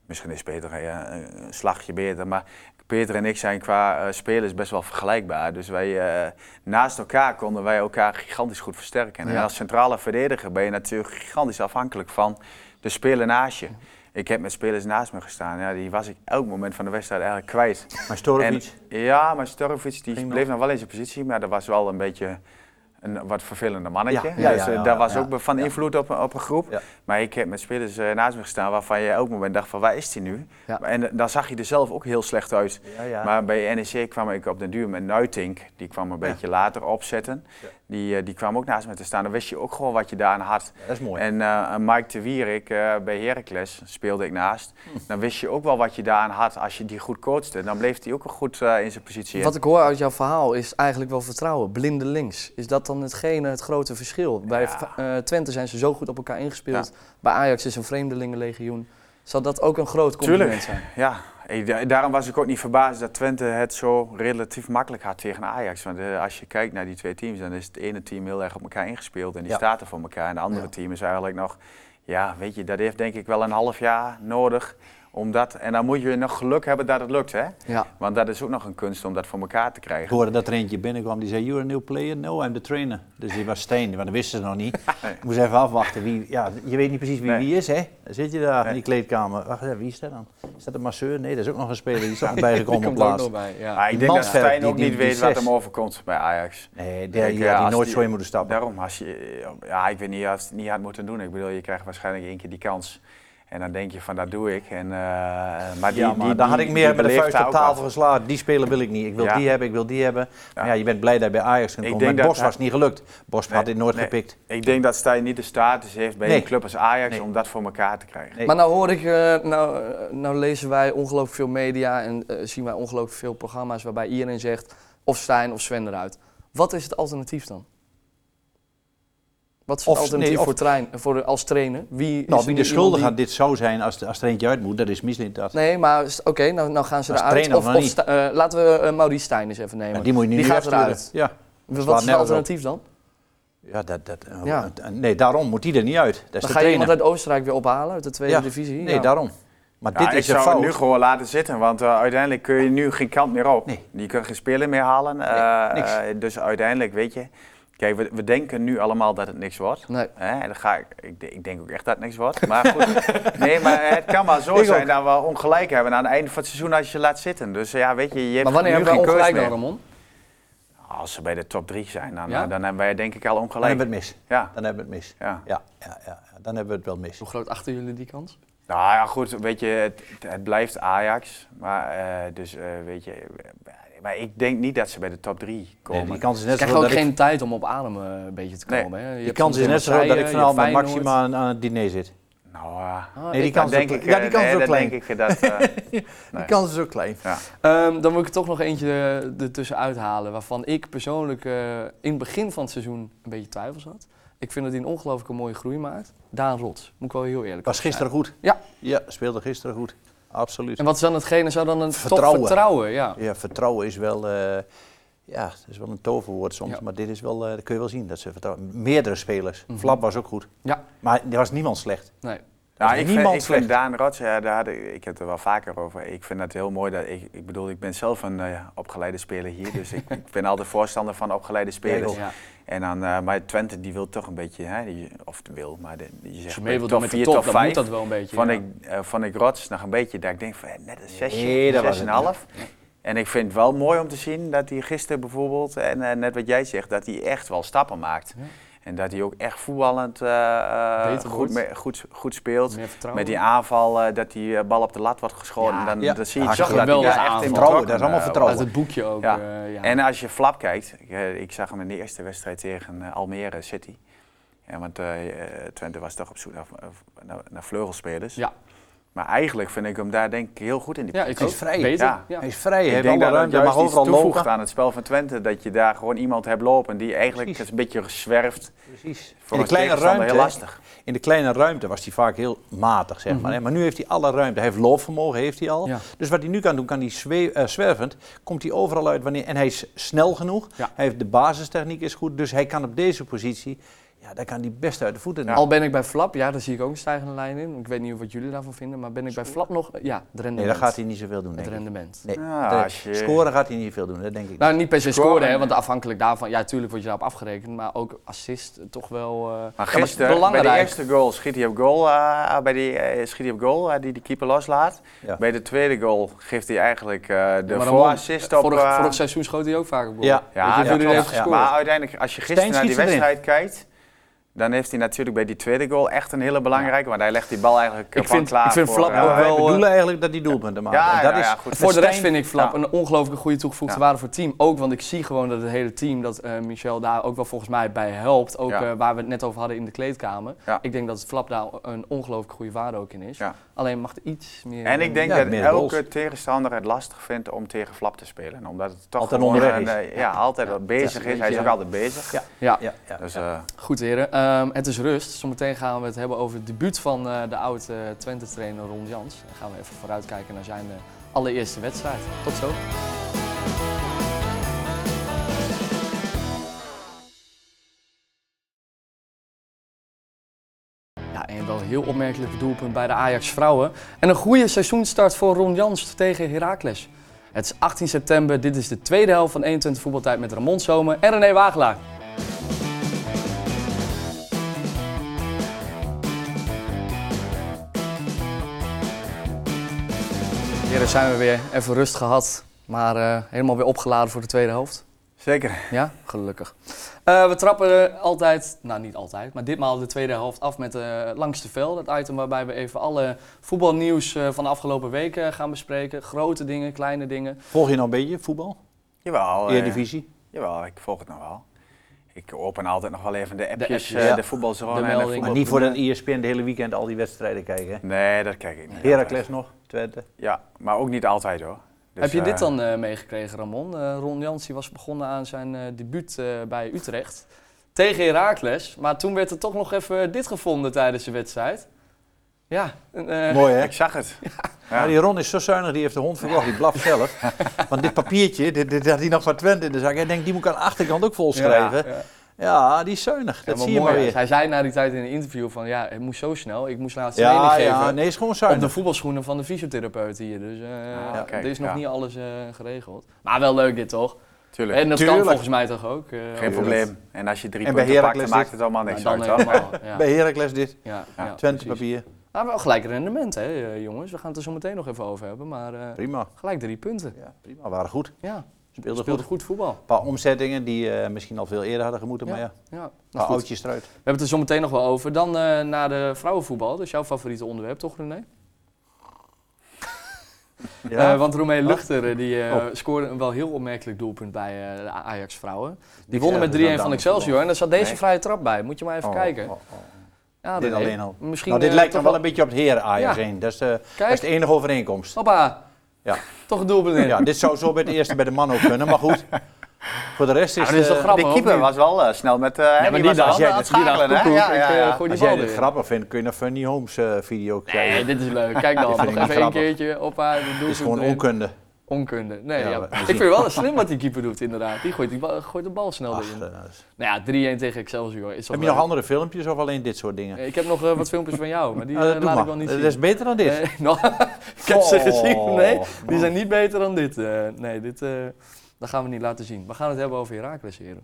misschien is Peter ja, een slagje beter, maar Peter en ik zijn qua eh, spelers best wel vergelijkbaar. Dus wij, eh, naast elkaar konden wij elkaar gigantisch goed versterken. Ja. En als centrale verdediger ben je natuurlijk gigantisch afhankelijk van de speler naast je. Ik heb met spelers naast me gestaan, ja, die was ik elk moment van de wedstrijd eigenlijk kwijt. Maar Storovic, En, ja, maar Storovic die bleef nog wel in zijn positie, maar dat was wel een beetje een wat vervelende mannetje. Ja, ja, dus ja, eh, ja, dat was ook van invloed op, op een groep. Maar ik heb met spelers eh, naast me gestaan waarvan je elk moment dacht van waar is die nu? En eh, dan zag je er zelf ook heel slecht uit. ja, ja. Maar bij NEC kwam ik op den duur met Nuitink, die kwam een beetje later opzetten. Die, eh, die kwam ook naast me te staan. Dan wist je ook gewoon wat je daaraan had. dat is mooi. En eh, Mike de Wierik eh, bij Heracles speelde ik naast. Hm. Dan wist je ook wel wat je daaraan had als je die goed coachte. Dan bleef hij ook goed eh, in zijn positie. Wat ik hoor uit jouw verhaal is eigenlijk wel vertrouwen. Blinde links. Is dat dan hetgene, het grote verschil? Bij Ja. eh, Twente zijn ze zo goed op elkaar ingespeeld. Bij Ajax is een vreemdelingenlegioen. Zal dat ook een groot compliment Tuurlijk. zijn? Ja, ik- daarom was ik ook niet verbaasd dat Twente het zo relatief makkelijk had tegen Ajax. Want eh, als je kijkt naar die twee teams, dan is het ene team heel erg op elkaar ingespeeld en die Ja. staat er voor elkaar. En de andere Ja. team is eigenlijk nog, ja, weet je, dat heeft denk ik wel een half jaar nodig. Omdat, en dan moet je nog geluk hebben dat het lukt, hè? Ja. Want dat is ook nog een kunst om dat voor elkaar te Ik krijgen. hoorde dat er eentje binnenkwam die zei, you're a new player? No, I'm the trainer. Dus die was Steen, want dat wisten ze nog niet. Ik moest even afwachten. Wie, ja, je weet niet precies wie Nee. wie is, hè? Dan zit je daar Nee. in die kleedkamer. Wacht even, wie is dat dan? Is dat een masseur? Nee, dat is ook nog een speler. Die is Die bijgekomen op bij. Ja. Maar ik Die denk dat Stijn die- ook die- niet die weet wat hem overkomt bij Ajax. Nee, die, die ja, als nooit die- zo in moeten stappen. Daarom, als je, ja, ik weet niet of het niet had moeten doen. Ik bedoel, je krijgt waarschijnlijk één keer die kans. En dan denk je van, dat doe ik. En, eh, maar die, ja, maar die, dan had ik die meer met de vuist op tafel geslagen. Die speler wil ik niet. Ik wil Ja. die hebben, ik wil die hebben. Maar Ja. ja, je bent blij dat je bij Ajax kunt Ik komen. denk Met dat Bos was het niet gelukt. Bos Nee, had dit nooit nee. gepikt. Ik denk dat Stijn niet de status heeft bij Nee. een club als Ajax Nee. om dat voor elkaar te krijgen. Nee. Maar nou hoor ik, eh, nou, eh, nou lezen wij ongelooflijk veel media en zien wij ongelooflijk veel programma's waarbij iedereen zegt of Stijn of Sven eruit. Wat is het alternatief dan? Wat is het Of- alternatief nee, of- voor, trein, voor als trainer? Wie is Nou, er wie de schuldige die- aan dit zou zijn als, als er eentje uit moet, dat is Misling dat. Nee, maar oké, nou, nou gaan ze Als eruit. Of, of. Sta- eh, laten we eh, Maurice Stijn eens even nemen. Ja, die moet je nu Die niet gaat eruit. Ja. Wat is het op. alternatief dan? Ja, dat, dat, Ja. Nee, daarom moet die er niet uit. Dat is Dan de ga je trainer. iemand uit Oostenrijk weer ophalen, uit de tweede Ja. divisie? Nee, Ja. daarom. Maar Ja, dit ik is een zou fout. het nu gewoon laten zitten, want eh, uiteindelijk kun je nu geen kant meer op. Nee. Je kunt geen speler meer halen. eh, niks. eh, dus uiteindelijk, weet je, kijk, we, we denken nu allemaal dat het niks wordt. Nee. Hè, en dan ga ik, ik, de- ik denk ook echt dat het niks wordt. Maar goed, nee, maar het kan maar zo Ik zijn ook. dat we ongelijk hebben aan het einde van het seizoen als je je laat zitten. Dus ja, weet je, je hebt Maar wanneer nu hebben we ongelijk dan. Ramon? Als ze bij de top 3 zijn, dan, Ja? eh, dan hebben wij denk ik al Dan ongelijk. hebben we het mis. Ja, Dan hebben we het mis. ja. Ja, ja, ja, ja, dan hebben we het wel mis. Hoe groot achter jullie die kans? Nou ja, goed, weet je, het, het blijft Ajax. Maar eh, dus, eh, weet je, eh, maar ik denk niet dat ze bij de top 3 komen. Nee, die kans is net zo krijgen groot ook geen ik, tijd om op adem eh, een beetje te Nee. komen. Hè? Je die kans is net zo groot dat ik Marseille, vanavond met Maxima aan, aan het diner zit. Nou, eh. Ah, Nee, die ik- kans denk ook- ik, ja, die eh, kans is ook dan klein. denk ik dat... eh, Die kans is ook klein. ja. Ehm, dan moet ik er toch nog eentje eh, ertussen uithalen waarvan ik persoonlijk eh, in het begin van het seizoen een beetje twijfels had. Ik vind dat hij een ongelooflijke mooie groei maakt. Daan Rots, moet ik wel heel eerlijk Was gisteren goed. Ja. Ja, speelde gisteren goed. Absoluut. En wat is dan hetgene, zou dan een Vertrouwen. vertrouwen? Ja. Ja, vertrouwen is wel, eh, ja, dat is wel een toverwoord soms. Ja. Maar dit is wel, eh, dat kun je wel zien. Dat ze vertrouwen. Meerdere spelers. Mhm. Flap was ook goed. Ja. Maar er was niemand slecht. Nee. Nou, ik vind, ik vind. Daan Rots, ja, daar had ik, ik heb het er wel vaker over. Ik vind het heel mooi dat ik, ik bedoel, ik ben zelf een eh, opgeleide speler hier, dus ik, ik ben altijd voorstander van opgeleide spelers. Ja. En dan, eh, maar Twente die wil toch een beetje, hè, die, of wil, maar de, je zegt mee wilt top doen met de vier, top, top dan vijf, moet dat wel een beetje. Vond, ja. ik, eh, vond ik Rots nog een beetje dat ik denk van net een zesje, Nee, dat was zes en het een half. En ik vind het wel mooi om te zien dat hij gisteren bijvoorbeeld, en net wat jij zegt, dat hij echt wel stappen maakt. En dat hij ook echt voetballend eh, eh, goed, me- goed, goed speelt. Met die aanval, eh, dat die bal op de lat wordt geschoten, Ja, dan, ja. dan zie je Ja, toch dat hij daar echt in. Vertrouwen, dat is allemaal vertrouwen. Uit het boekje ook. Ja. eh, ja. En als je Flap kijkt, ik, ik zag hem in de eerste wedstrijd tegen Almere City. Ja, want Twente was toch op zoek naar, naar, naar vleugelspelers. Ja. Maar eigenlijk vind ik hem daar denk ik heel goed in die Ja, ik is vrij. Beter. Ja. Ja. Hij is vrij, hij Ik heeft denk alle dat hij juist iets overal toevoegt lopen. aan het spel van Twente. Dat je daar gewoon iemand hebt lopen die eigenlijk Precies. een beetje zwerft. Precies. Voor In de kleine ruimte, heel lastig. in de kleine ruimte was hij vaak heel matig, zeg maar. hè. Maar nu heeft hij alle ruimte. Hij heeft loopvermogen, heeft hij al. Ja. Dus wat hij nu kan doen, kan hij zwe- eh, zwervend, komt hij overal uit wanneer. En hij is snel genoeg. Ja. Hij heeft de basistechniek is goed, dus hij kan op deze positie, ja, daar kan hij best uit de voeten. nemen. Al ben ik bij Flap, ja, daar zie ik ook een stijgende lijn in. Ik weet niet wat jullie daarvan vinden, maar ben ik bij Flap nog... Ja, het rendement. Nee, daar gaat hij niet zoveel doen, Het denk ik. rendement. Nee, Ja, scoren gaat hij niet veel doen, dat denk ik. Nou, niet per se Scoren, hè, want afhankelijk daarvan... Ja, tuurlijk word je daarop afgerekend, maar ook assist toch wel... eh, ja, Maar gisteren, bij de eerste goal schiet hij op goal, eh, bij die, eh, schiet hij op goal die de keeper loslaat. Ja. Bij de tweede goal geeft hij eigenlijk eh, de voorassist op... vorig, vorig seizoen schoot hij ook vaak op goal. Ja. Ja, dat gescoord? Maar uiteindelijk, als je gisteren naar die wedstrijd kijkt, dan heeft hij natuurlijk bij die tweede goal echt een hele belangrijke, want hij legt die bal eigenlijk Ik eh, van vind- klaar ik vind voor, Flap eh, ook wel, eh, bedoelen eigenlijk dat hij doelpunten maakt. Ja, En dat ja, is, ja, goed. Voor de rest vind ik Flap Ja. een ongelooflijke goede toegevoegde Ja. waarde voor het team. Ook, want ik zie gewoon dat het hele team, dat eh, Michel daar ook wel volgens mij bij helpt. Ook Ja. eh, waar we het net over hadden in de kleedkamer. Ja. Ik denk dat het Flap daar een ongelooflijk goede waarde ook in is. Ja. Alleen mag er iets meer... En ik denk Ja, dat elke tegenstander het lastig vindt om tegen Flap te spelen. Omdat het toch Altijd onderweg een, is. eh, ja, altijd wat bezig Ja, is. Hij is ook altijd bezig. Ja. Ja, Dus, eh, goed heren. Ehm, het is rust. Zometeen gaan we het hebben over het debuut van eh, de oude Twente-trainer Ron Jans. Dan gaan we even vooruitkijken naar zijn eh, allereerste wedstrijd. Tot zo. Ja, en wel heel opmerkelijk doelpunt bij de Ajax vrouwen. En een goede seizoenstart voor Ron Jans tegen Heracles. Het is 18 september, dit is de tweede helft van 21 voetbaltijd met Ramon Zomer en René Wagelaar. Zijn we weer. Even rust gehad, maar eh, helemaal weer opgeladen voor de tweede helft. zeker. Ja, gelukkig. Eh, we trappen altijd, nou niet altijd, maar ditmaal de tweede helft af met uh, Langs de Vel. Dat item waarbij we even alle voetbalnieuws eh, van de afgelopen weken gaan bespreken. Grote dingen, kleine dingen. Volg je nou een beetje voetbal? Jawel. Eredivisie? jawel, ik volg het nog wel. Ik open altijd nog wel even de appjes, appjes, eh, ja. de voetbalzone. De en melding. voetbal- Maar niet voor dat E ESPN de hele weekend al die wedstrijden kijken. hè? Nee, dat kijk ik niet. Heracles nog, Twente. Ja, maar ook niet altijd hoor. Dus, Heb je dit eh, dan eh, meegekregen, Ramon? Eh, Ron Jans die was begonnen aan zijn eh, debuut eh, bij Utrecht tegen Heracles. Maar toen werd er toch nog even dit gevonden tijdens de wedstrijd. Ja, eh, Mooi hè? Ik zag het. Ja. Maar die Ron is zo zuinig, die heeft de hond verkocht, die blaft zelf. Want dit papiertje, dit, dit had hij nog van Twente in de zak. Hij denkt, die moet ik aan de achterkant ook vol schrijven. Ja, ja. die is zuinig, Ja, dat maar zie je maar mooi, weer. Hij zei na die tijd in een interview van ja, het moest zo snel. Ik moest laatst Ja, mening geven ja, nee, is gewoon op de zuinig. voetbalschoenen van de fysiotherapeut hier. Dus eh, Ja, kijk, er is nog ja. niet alles eh, geregeld. Maar wel leuk dit toch? Tuurlijk. En dat Tuurlijk. kan volgens mij toch ook? eh, Geen probleem. En als je drie En punten pakt, dan maakt het allemaal Nou, niks dan uit. helemaal, ja. Bij Heracles dit, Ja, Ja, ja, Twente precies. papier. Nou, wel gelijk rendement, hè, jongens. We gaan het er zo meteen nog even over hebben. Maar eh, Prima. gelijk drie punten. Ja, prima, waren goed. Ja, Speelde speelde goed. goed voetbal. Een paar omzettingen die eh, misschien al veel eerder hadden gemoeten, maar ja, een Ja, nou, paar goed. oudjes eruit. We hebben het er zo meteen nog wel over. Dan eh, naar de vrouwenvoetbal. Dat is jouw favoriete onderwerp, toch René? Ja, Eh, want Romee Luchter die, Oh. scoorde een wel heel opmerkelijk doelpunt bij de Ajax vrouwen. Die wonnen met 3-1 erger dan van Excelsior. En daar zat deze Nee. vrije trap bij. Moet je maar even Oh, kijken. oh. Ja, Dit alleen al. Misschien, Nou, dit lijkt dan wel een beetje op het heren Ajax Ja. heen. Dat is, de, dat Kijk, is de enige overeenkomst. hoppa. Ja. Toch een. Ja, dit zou zo bij de eerste bij de man ook kunnen, maar goed. Voor de rest is toch grappig? De keeper was wel eh, snel met... eh Ja, die maar jij het schakelen, hè? Ja, ja, eh, ja. die Als jij dit grappig vindt, kun je naar Funny Holmes eh, video Nee, kijken. dit is leuk. Kijk dan, nog even grappig. keertje. Doelpunt Het is gewoon erin. onkunde. Onkunde. Nee, Ja, Ik vind het wel slim wat die keeper doet, inderdaad. Die gooit, die bal, gooit de bal snel Ach, erin. eh, dat Nou ja, 3-1 tegen Excelsior. Is heb je nog andere filmpjes of alleen dit soort dingen? Ik heb nog eh, wat filmpjes van jou, maar die eh, laat maar. ik wel niet Dat zien. is beter dan dit. Nee, ik heb ze Oh, gezien. Nee, die zijn niet beter dan dit. nee, dit dat gaan we niet laten zien. We gaan het hebben over Heracles, heren.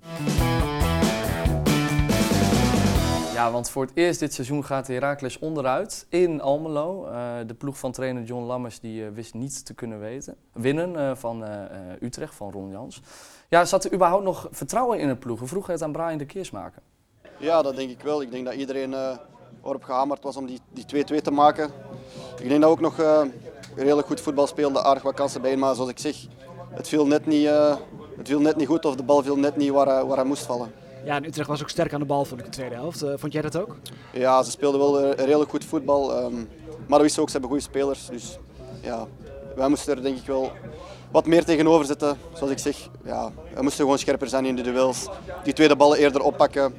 Ja, want voor het eerst dit seizoen gaat Heracles onderuit in Almelo. Eh, de ploeg van trainer John Lammers die, eh, wist niets te kunnen weten. winnen eh, van Utrecht, van Ron Jans. Ja, zat er überhaupt nog vertrouwen in het ploeg? We vroegen het aan Brian de Keersmaker. Ja, dat denk ik wel. Ik denk dat iedereen erop gehamerd was om die die 2-2 te maken. Ik denk dat ook nog eh, redelijk goed voetbal speelde, aardig wat kansen bij. Maar zoals ik zeg, het viel net niet, het viel net niet goed of de bal viel net niet waar, waar hij moest vallen. Ja, en Utrecht was ook sterk aan de bal, vond ik, in de tweede helft. Eh, vond jij dat ook? Ja, ze speelden wel eh, redelijk goed voetbal. ehm, Maar wisten ook, ze hebben goede spelers. Dus ja, wij moesten er denk ik wel wat meer tegenover zetten. Zoals ik zeg, ja, we moesten gewoon scherper zijn in de duels. Die tweede ballen eerder oppakken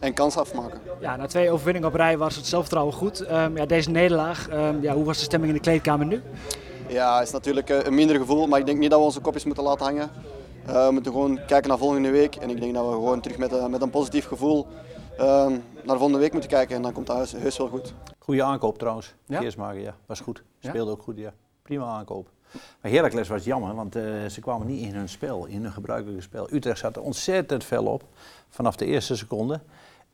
en kans afmaken. Ja, na twee overwinningen op rij was het zelfvertrouwen goed. Ehm, ja, deze nederlaag, ehm, ja, hoe was de stemming in de kleedkamer nu? Ja, het is natuurlijk eh, een minder gevoel, maar ik denk niet dat we onze kopjes moeten laten hangen. Uh, we moeten gewoon kijken naar volgende week en ik denk dat we gewoon terug met, uh, met een positief gevoel uh, naar volgende week moeten kijken en dan komt het heus wel goed. Goede aankoop trouwens, Ja? Keersmaker, ja. Was goed. Ja? Speelde ook goed, ja. Prima aankoop. Maar Heracles was jammer, want eh, ze kwamen niet in hun spel, in hun gebruikelijke spel. Utrecht zat er ontzettend fel op, vanaf de eerste seconde.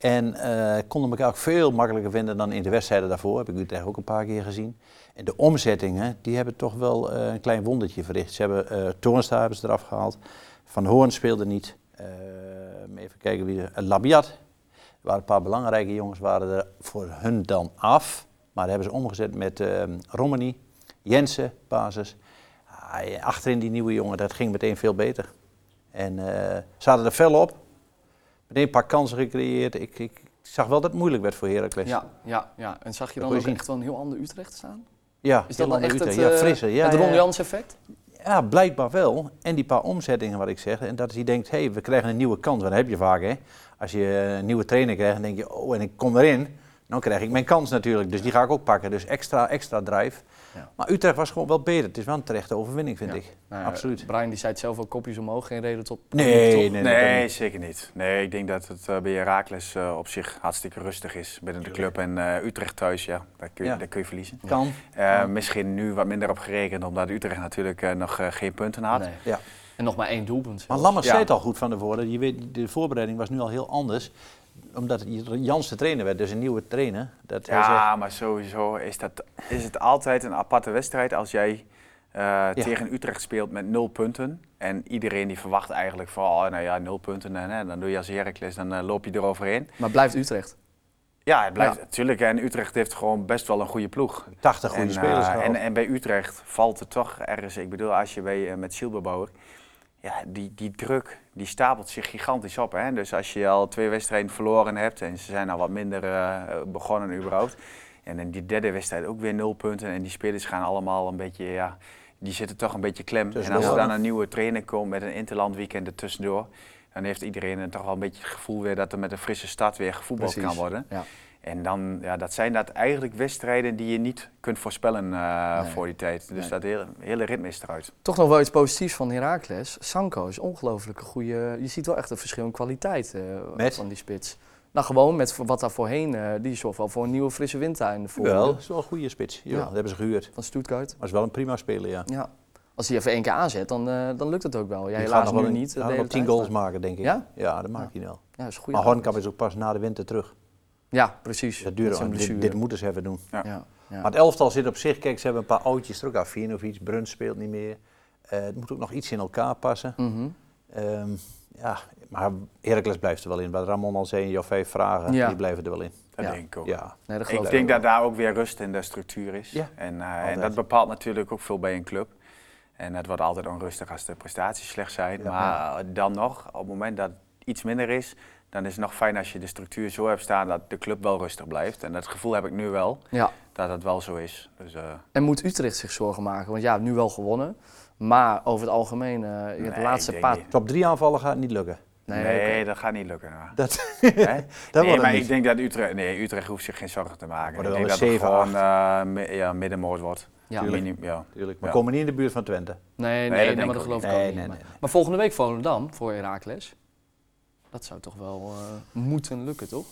En eh, konden elkaar ook veel makkelijker vinden dan in de wedstrijden daarvoor. Heb ik Utrecht ook een paar keer gezien. En de omzettingen, die hebben toch wel eh, een klein wondertje verricht. Ze hebben uh, Toornstra hebben ze eraf gehaald. Van Hoorn speelde niet. Eh, even kijken wie er. Labiat. Er waren een paar belangrijke jongens waren er voor hun dan af. Maar hebben ze omgezet met uh, Romani, Jensen, basis. Ah, achterin die nieuwe jongen, dat ging meteen veel beter. En hadden er fel op. Meteen een paar kansen gecreëerd. Ik, ik zag wel dat het moeilijk werd voor Heracles. Ja, ja, ja. En zag je dan ook zien. echt wel een heel ander Utrecht staan? Ja, Is dat Jolanda echt het, Utrecht. ja, eh, frisser. Ja, het Ron ja. Jans effect? Ja, blijkbaar wel. En die paar omzettingen wat ik zeg. En dat hij denkt, hé, hey, we krijgen een nieuwe kans. Want dat heb je vaak, hè. Als je een nieuwe trainer krijgt, dan denk je, oh, en ik kom erin. Dan krijg ik mijn kans natuurlijk. Dus die ga ik ook pakken. Dus extra, extra drive. Ja. Maar Utrecht was gewoon wel beter. Het is wel een terechte overwinning, vind Ja. ik. Nou ja, Absoluut. Brian die zei het zelf ook, kopjes omhoog, geen reden tot... Nee, nee, nee. Zeker niet. Nee, ik denk dat het eh, bij Heracles eh, op zich hartstikke rustig is binnen de club. En eh, Utrecht thuis, ja, daar kun je, Ja. daar kun je verliezen. kan. Eh, Misschien nu wat minder op gerekend, omdat Utrecht natuurlijk eh, nog eh, geen punten had. Nee. Ja. En nog maar één doelpunt. Maar. Lammers Ja. zei het al goed van tevoren. Je weet, de voorbereiding was nu al heel anders. Omdat Jans de trainer werd, dus een nieuwe trainer. Dat hij zegt, Ja, maar sowieso is, dat, is het altijd een aparte wedstrijd als jij eh, tegen Utrecht speelt met nul punten. En iedereen die verwacht eigenlijk van, oh, nou ja, nul punten. En hè, dan doe je als Heracles, dan eh, loop je eroverheen. Maar blijft Utrecht. Ja, het blijft Ja. natuurlijk. En Utrecht heeft gewoon best wel een goede ploeg. 80 goede en, spelers eh, en, en bij Utrecht valt het toch ergens. Ik bedoel, als je bij, met Silberbouwer. Ja, die, die druk die stapelt zich gigantisch op. Hè? Dus als je al twee wedstrijden verloren hebt en ze zijn al wat minder eh, begonnen überhaupt. En in die derde wedstrijd ook weer nul punten. En die spelers gaan allemaal een beetje, ja, die zitten toch een beetje klem. En als er dan een nieuwe trainer komt met een interland weekend ertussendoor. Dan heeft iedereen er toch wel een beetje het gevoel weer dat er met een frisse start weer gevoetbald Precies. kan worden. Ja. En dan, ja, dat zijn dat eigenlijk wedstrijden die je niet kunt voorspellen eh, Nee. voor die tijd. Dus Nee. dat hele, hele ritme is eruit. Toch nog wel iets positiefs van Heracles. Sanko is ongelooflijk een goede... Je ziet wel echt een verschil in kwaliteit eh, Met? van die spits. Nou, gewoon met wat daar voorheen... eh, die zorgt wel voor een nieuwe frisse wind in de Wel, voorhoede dat is wel een goede spits. Ja, Ja. Dat hebben ze gehuurd. van Stuttgart. Maar is wel een prima speler, ja. Ja. Als hij even één keer aanzet, dan, eh, dan lukt het ook wel. Ja, Die helaas gaat nog wel niet. de gaat nog hele wel 10 tijd, goals maken, denk ik. Ja? Ja, dat maakt hij wel. Ja, is een goede Maar Hornkamp is ook pas na de winter terug. Ja, precies. Dat duurt zijn dit, dit moeten ze even doen. Ja. Ja, ja. Maar het elftal zit op zich, kijk, ze hebben een paar oudjes er ook af. Of iets, Bruns speelt niet meer. Eh, het moet ook nog iets in elkaar passen. Mhm. Ehm, ja, maar Heracles blijft er wel in. Wat Ramon al zei, jouw vijf vragen, Ja. die blijven er wel in. Dat Ja. denk ik ook. Ja, Nee, dat geloof Ik denk dat daar ook weer rust in de structuur is. Ja, En, eh, en dat bepaalt natuurlijk ook veel bij een club. En het wordt altijd onrustig als de prestaties slecht zijn. Ja. maar dan nog, op het moment dat het iets minder is, dan is het nog fijn als je de structuur zo hebt staan dat de club wel rustig blijft. En dat gevoel heb ik nu wel, Ja. dat het wel zo is. Dus, eh, En moet Utrecht zich zorgen maken? Want ja, nu wel gewonnen. Maar over het algemeen, eh, de Nee, laatste paar... top drie aanvallen gaat niet lukken. Nee, nee, dat gaat niet lukken. Dat, Hè? dat nee, maar niet. ik denk dat Utrecht, nee, Utrecht hoeft zich geen zorgen te maken. Worden Ik denk dat een het 7, gewoon eh, mi- ja, middenmoot wordt. Ja. Tuurlijk. Minim- ja. Tuurlijk. Maar Ja. komen niet in de buurt van Twente. Nee, nee, dat nee, maar dat geloof ik niet. ook Nee, niet. nee, maar, nee, nee. maar volgende week Volendam voor Heracles. Dat zou toch wel eh, moeten lukken, toch?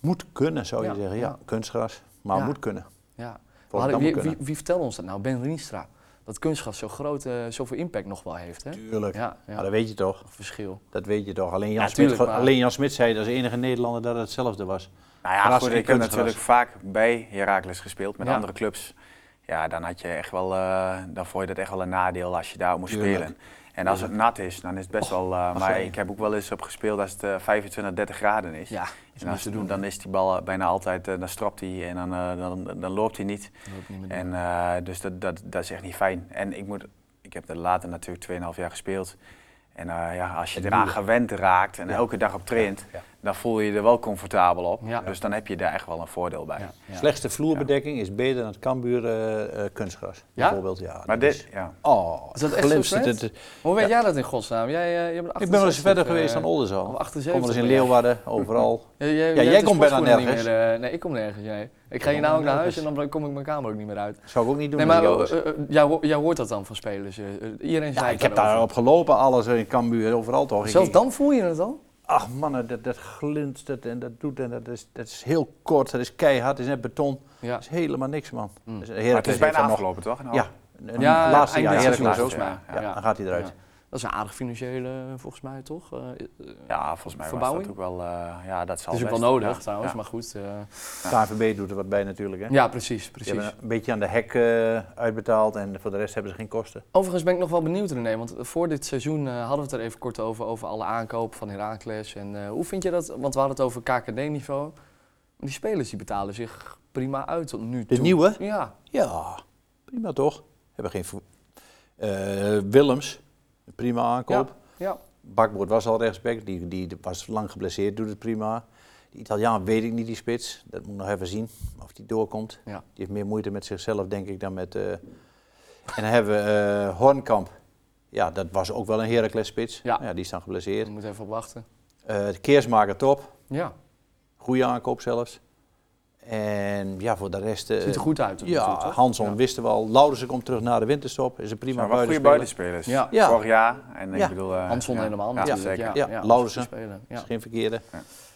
Moet kunnen, zou je Ja, zeggen. Ja, ja. kunstgras. Maar Ja. moet kunnen. Ja. Volendam wie, wie, kunnen. wie vertelde ons dat nou? Ben Rienstra. Dat kunstgras zo groot, eh, zoveel impact nog wel heeft, hè? Tuurlijk. Ja, ja. Maar dat weet je toch. verschil. Dat weet je toch. Alleen Jan, Ja, Smit, tuurlijk, maar- alleen Jan Smit zei als enige Nederlander dat het hetzelfde was. Nou ja, Gras goed, en ik heb natuurlijk vaak bij Heracles gespeeld met Ja. andere clubs. Ja, dan had je echt wel, eh, dan vond je dat echt wel een nadeel als je daar moest Tuurlijk. spelen. En als het nat is, dan is het best wel. eh, maar ik heb ook wel eens op gespeeld als het eh, 25, 30 graden is. Ja, en als, dan is die bal bijna altijd, eh, dan strapt hij en dan, eh, dan, dan loopt hij niet. En eh, dus dat, dat, dat is echt niet fijn. En ik, moet, ik heb er later natuurlijk 2,5 jaar gespeeld. En eh, ja, als je eraan gewend raakt en Ja. elke dag op traint, Ja. Dan voel je je er wel comfortabel op. Ja. Dus dan heb je daar echt wel een voordeel bij. Ja. Ja. Slechtste vloerbedekking is beter dan het Cambuur eh, eh, kunstgras. Ja? Bijvoorbeeld, ja. Maar dit, is- ja. Oh, Is dat echt zo het. Hoe weet jij dat in godsnaam? Jij, je bent Ik ben wel eens 68, verder geweest dan Oldenzaal. 78. Kom wel eens in jij. Leeuwarden, overal. Ja, jij, jij de komt bijna nergens. meer, nee, ik kom nergens. Nee. Ik ga hier nou ook naar huis en dan kom ik mijn kamer ook niet meer uit. Zou ik ook niet doen Nee, maar jij, ho- jij hoort dat dan van spelers. iedereen Ja, zei ik heb daarop gelopen, alles in Cambuur, overal toch. Zelfs dan voel je het al? Ach mannen, dat, dat glinstert en dat doet en dat is, dat is heel kort, dat is keihard, dat is net beton. Ja. Dat is helemaal niks man. Mm. Dus Maar het is bijna nog- afgelopen, toch? Nou, Ja, een Ja, laatste jaar Heracles. ja. Ja, dan gaat hij eruit. Dat is een aardig financiële, volgens mij, toch? Eh, eh, Ja, volgens mij Verbouwing? was dat ook wel... eh, ja, dat zal is ook wel nodig Ja, trouwens, ja. maar goed. eh, KNVB doet er wat bij natuurlijk. Hè. ja, precies, Die precies. hebben een beetje aan de hek uitbetaald en voor de rest hebben ze geen kosten. Overigens ben ik nog wel benieuwd René, want voor dit seizoen eh, hadden we het er even kort over, over alle aankoop van Heracles. En eh, hoe vind je dat, want we hadden het over KKD-niveau. Die spelers die betalen zich prima uit tot nu toe. De nieuwe? Ja, Ja, prima toch? Hebben geen vo- Eh, Willems, prima aankoop. ja. Bakboord was al rechtsback, die, die was lang geblesseerd, doet het prima. Die Italiaan weet ik niet, die spits. Dat moet ik nog even zien of die doorkomt. Ja. Die heeft meer moeite met zichzelf, denk ik, dan met... eh, En dan hebben we eh, Hornkamp. Ja, dat was ook wel een Heracles spits. Ja. die is dan geblesseerd. Moet even op wachten. Eh Keersmaker top. Ja, Goede aankoop zelfs. En ja, voor de rest... eh, ziet er goed uit. Ja, toch? Hanson Ja. wisten we al. Laudersen komt terug na de winterstop. Is een prima zijn wel goede buitenspeler. buitenspelers. Ja. Ja. Vorig jaar. En ik bedoel... eh, Hanson ja. helemaal Ja, natuurlijk. zeker. Ja, Ja. Is geen verkeerde.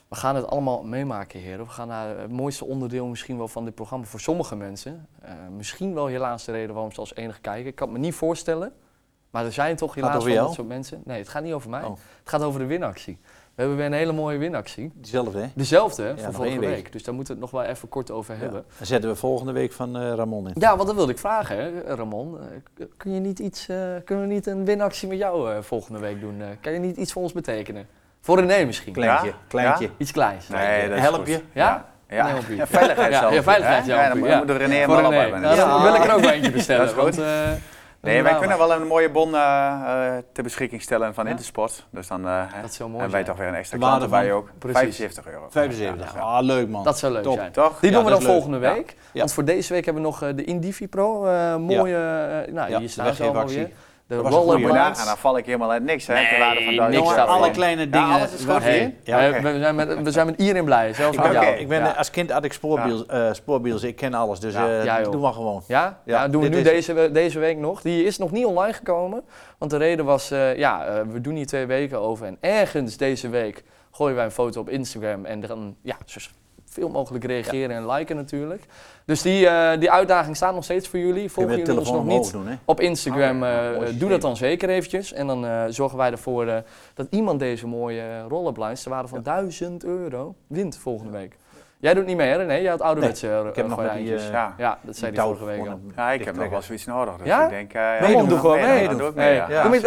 We gaan het allemaal meemaken, heren. We gaan naar het mooiste onderdeel misschien wel van dit programma voor sommige mensen. Eh, misschien wel helaas de reden waarom ze als enige kijken. Ik kan het me niet voorstellen. Maar er zijn toch helaas wel dat soort mensen. Nee, het gaat niet over mij. Oh. Het gaat over de winactie. We hebben weer een hele mooie winactie. Diezelfde, hè? Dezelfde hè, Ja, van vorige week. week. Dus daar moeten we het nog wel even kort over hebben. Dan zetten we volgende week van eh, Ramon in. Ja, want dat wilde ik vragen, hè, Ramon. Eh, kun je niet iets, eh, kunnen we niet een winactie met jou eh, volgende week doen? Eh, kan je niet iets voor ons betekenen? Voor René misschien. Kleintje, Ja? kleintje. Ja? Iets kleins. Nee, dat is Help goed. je? Ja? Ja, Nee, ja veiligheid Ja, zelf. ja, veiligheid. Ja, dan moet- Ja. René hem op hebben. Ja, dan Ja. wil ik er ook eentje bestellen. Dat is goed. want, eh, Nee, wij kunnen wel een mooie bon eh, eh, ter beschikking stellen van Ja? Intersport. Dus dan eh, hè, Dat zou mooi hebben wij zijn. toch weer een extra klant erbij van- ook. Precies. 75 euro. 75. Ja, ja. Ah, leuk man. Dat zou leuk Top. zijn. Toch? Die Ja, doen we dan volgende week. Ja. Want voor deze week hebben we nog eh, de Indivi Pro. eh, mooie, nou Ja, hier staan ze allemaal weer. De rollerblinds. nagaan, dan val ik helemaal uit niks. Hè, Nee, waarde van niks alle kleine dingen. alles is goed waar- hier. Ja, Eh, oké. we, zijn met, we zijn met iedereen blij, zelfs Ik ben, jou. ik ben, ja. Als kind had ik spoorbiels, eh, spoorbiels, ik ken alles, dus Ja. eh, Ja, joh. doe maar gewoon. Ja? Ja, Ja, doen we nu is- deze, deze week nog. Die is nog niet online gekomen. Want de reden was, eh, ja, eh, we doen hier twee weken over. En ergens deze week gooien wij een foto op Instagram. En dan, ja, zoveel mogelijk reageren en liken natuurlijk. Dus die, eh, die uitdaging staat nog steeds voor jullie. Volgen jullie ons telefoon nog niet doen, hè? op Instagram, Oh, ja, eh, mooi doe dat dan zeker eventjes. En dan eh, zorgen wij ervoor eh, dat iemand deze mooie rollerblinds, ter waarde van 1000 euro, wint volgende week. Jij doet niet mee, hè René? Jij had ouderwetse Nee, eh, ik heb nog met die, gordijntjes. eh, Ja. Ja, dat zei die vorige week al. Ja, ik heb nog wel zoiets nodig. Dus Ja? ik denk, meedoen. doe gewoon mee. Doe. Ja, Doe met,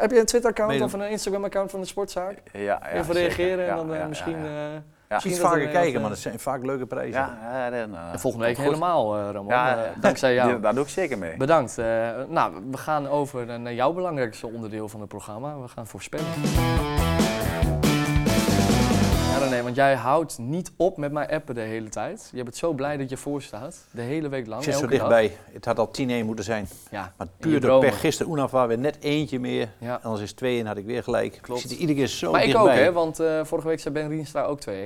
heb je een Twitter-account of een Instagram-account van de sportzaak? Ja, ja, Even zeker. reageren en Ja, dan eh, ja, ja, misschien... ja. eh. Iets dat vaker er, eh, kijken, maar dat zijn vaak leuke prijzen. Ja, ja, dan, eh, en volgende week helemaal, eh, Ramon. Ja, Eh, dankzij jou. Ja, Daar doe ik zeker mee. Bedankt. Eh, nou, we gaan over eh, naar jouw belangrijkste onderdeel van het programma. We gaan voorspellen. Ja, want jij houdt niet op met mij appen de hele tijd. Je bent zo blij dat je voor staat. De hele week lang. Ik zit zo elke dag. dichtbij. Het had al 10-1 moeten zijn. Ja, Maar puur de pech. Gisteren Unava weer net eentje meer. Ja. Anders is 2 en had ik weer gelijk. Klopt. Ik zit er iedere keer zo Maar ik dichtbij. ook, hè, want eh, vorige week zei Ben Rienstra ook 2-1. Dus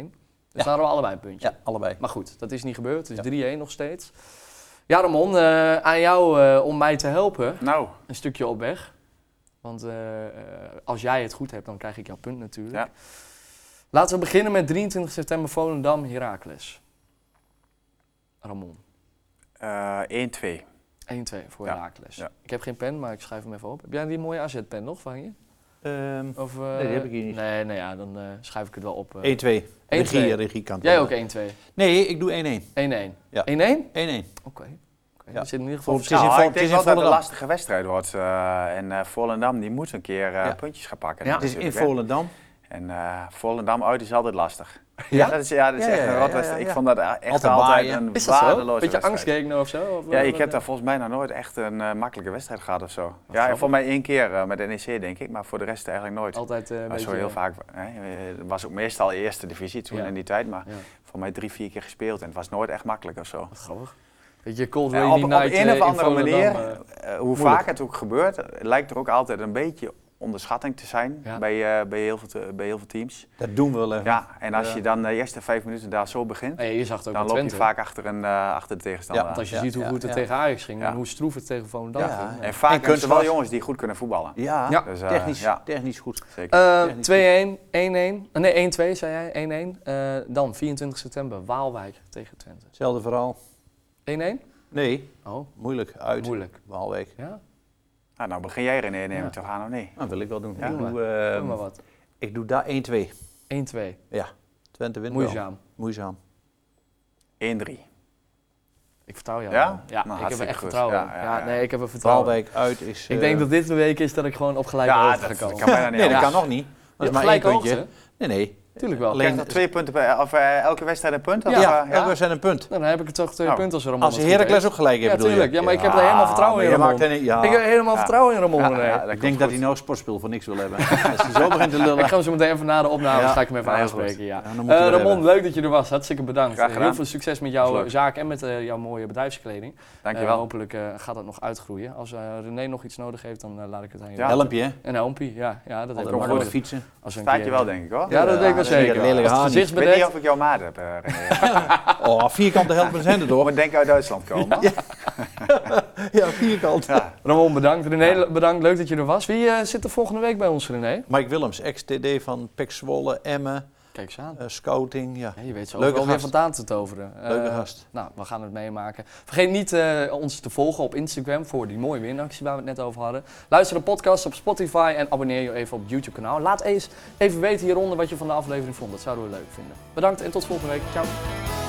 daar hadden we allebei een puntje. Ja, allebei. Maar goed, dat is niet gebeurd. Het is Ja. 3-1 nog steeds. Ja, Ramon, eh, aan jou eh, om mij te helpen. Nou, Een stukje op weg. Want als jij het goed hebt, dan krijg ik jouw punt natuurlijk. Ja. Laten we beginnen met 23 september Volendam, Heracles. Ramon, eh 1-2. 1-2 voor Ja. Ja. Ik heb geen pen, maar ik schrijf hem even op. Heb jij die mooie AZ-pen nog van je? Ehm, Of, eh, Nee, die heb ik hier niet. Nee, nou ja, dan eh, schrijf ik het wel op. eh. 1-2. 1-2. Regie, regie kan het Jij ook 1-2. Nee, ik doe 1-1. 1-1. Ja. 1-1? 1-1. Oké. Oké, Ja. Dat zit in ieder geval Het is in Nou, Vol- ik het is denk in wel dat het een Volendam. lastige wedstrijd wordt. eh, en eh Volendam die moet een keer eh, Ja. puntjes gaan pakken. Ja. Het is in hè. En eh Volendam uit is altijd lastig. Ja? dat is, ja, dat is Ja, echt ja, een rotwedstrijd. ja, ja. Ik vond dat echt Altijd een Is dat waardeloze Beetje wedstrijd. angstgekeken of zo? Of Ja, wat- ik heb daar volgens mij nog nooit echt een eh, makkelijke wedstrijd gehad of zo. Ja, voor mij één keer eh, met NEC denk ik, maar voor de rest eigenlijk nooit. Altijd eh, een beetje... zo heel vaak, hè, het was ook meestal eerste divisie toen Ja. in die tijd, maar Ja. voor mij drie, vier keer gespeeld en het was nooit echt makkelijk of zo. Grappig. Je, Cold Ja, Rainy op, op een of andere manier, hoe vaak het ook gebeurt, lijkt er ook altijd een beetje onderschatting te zijn Ja. bij, eh, bij, heel veel te- bij heel veel teams. Dat doen we wel even. Ja, en als Ja. je dan de eerste vijf minuten daar zo begint, nee, je zag het ook dan loop je vaak achter, een, eh, achter de tegenstander Ja. Want als je Ja, ziet hoe goed het ja. tegen Ajax ging Ja. en hoe stroef het tegen Volendam Ja, ging. En En vaak hebben ze wel jongens die goed kunnen voetballen. Ja, Ja. Dus, eh, technisch, ja. technisch goed. Zeker. Eh, Technisch 2-1, 1-1. Eh, Nee, 1-2 zei jij, 1-1. Eh, dan 24 september, Waalwijk tegen Twente. 1-1? Hetzelfde verhaal. Nee, Oh, moeilijk. Uit. moeilijk. Waalwijk. Ja, Nou, nou begin jij René, neem Ja. ik toch aan of nee? Dat wil ik wel doen. Ja, ik, doe ehm, maar wat. ik doe daar 1-2. 1-2. Ja, Twente wint wel. Moeizaam. Moeizaam. 1-3. Ik vertrouw jou. Ja? Ja, Nou, ik heb er echt goed. vertrouwen Ja, nee, ik heb er vertrouwen. Waalwijk uit is... Ik eh, denk dat dit de week is dat ik gewoon op gelijke Ja, hoogte dat, ga komen. dat kan bijna niet Nee, dat kan nog niet. Dat is maar één puntje. Nee, nee. Tuurlijk wel. Alleen, je twee punten bij, of eh, elke wedstrijd een punt? Of, ja, eh, elke wedstrijd een punt. Nou, dan heb ik er toch twee Nou, punten als Ramon Als het Heracles heeft. ook gelijk heeft, Ja, bedoel je? tuurlijk. Ja, maar ik heb er helemaal vertrouwen in, Ramon. ja. Ik heb helemaal Ja. vertrouwen in Ramon. Ja, ja, dat Ik denk dat hij nou sportspul voor niks wil hebben. Als hij zo begint te lullen. Ik ga hem zo meteen even na de opname, Ja. ga ik hem even Ja, aanspreken. Ja. Ja, Eh, Ramon, leuk dat je er was. Hartstikke bedankt. Graag gedaan. Heel veel succes met jouw zaak en met eh, jouw mooie bedrijfskleding. Dankjewel. Hopelijk eh, gaat dat nog uitgroeien. Als eh, René nog iets nodig heeft, dan laat ik het aan je Ja. weten. Helmpje, hè? Een helmpje, ja. ja dat ik ook fietsen. Een Staat je wel, denk ik hoor. Ja, dat weet ik zeker. een lelijke Ik weet niet of ik jouw maat heb, René. Oh, vierkante helpen zijn er toch? Moet denk ik uit Duitsland komen. Ja. Ja, vierkant. Ramon, bedankt. René, bedankt. Leuk dat je er was. Wie eh, zit er volgende week bij ons, René? Mike Willems, ex-TD van Pek Zwolle, Emmen, Kijk eens aan. eh, scouting. Ja. Ja, je weet zo Leuke overal weer vandaan te toveren. Leuke Eh, gast. Nou, we gaan het meemaken. Vergeet niet eh, ons te volgen op Instagram voor die mooie winactie waar we het net over hadden. Luister de podcast op Spotify en abonneer je even op het YouTube kanaal. Laat eens even weten hieronder wat je van de aflevering vond. Dat zouden we leuk vinden. Bedankt en tot volgende week. Ciao.